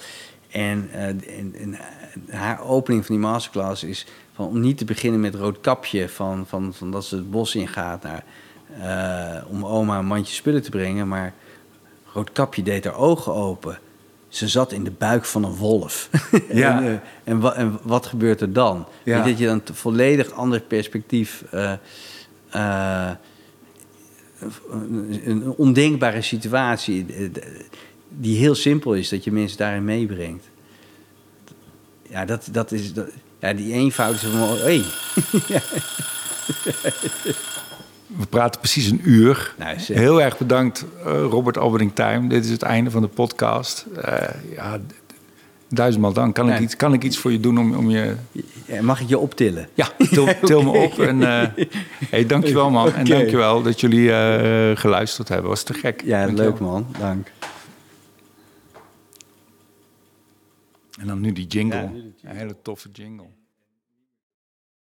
En, eh, en, en haar opening van die masterclass is van, om niet te beginnen met roodkapje, van, van, van dat ze het bos ingaat naar, eh, om oma een mandje spullen te brengen, maar Roodkapje deed haar ogen open. Ze zat in de buik van een wolf. Ja. en, eh, en, wa- en wat gebeurt er dan? Ja. Dat je dan een volledig ander perspectief... een ondenkbare situatie eh, die heel simpel is, dat je mensen daarin meebrengt. Ja, dat, dat is... Dat, ja, die eenvoud is van... Hey. We praten precies een uur. Nou. Heel erg bedankt, eh, Robert Albering Time. Dit is het einde van de podcast. Eh, ja, duizendmaal dank. Kan, ik iets, kan ik iets voor je doen om, om je... Mag ik je optillen? Ja, til, til me op. En, uh, hey, dankjewel man. Okay. En dankjewel dat jullie eh, geluisterd hebben. Was te gek. Ja, leuk man. Dank. En dan nu die jingle. Een hele toffe jingle.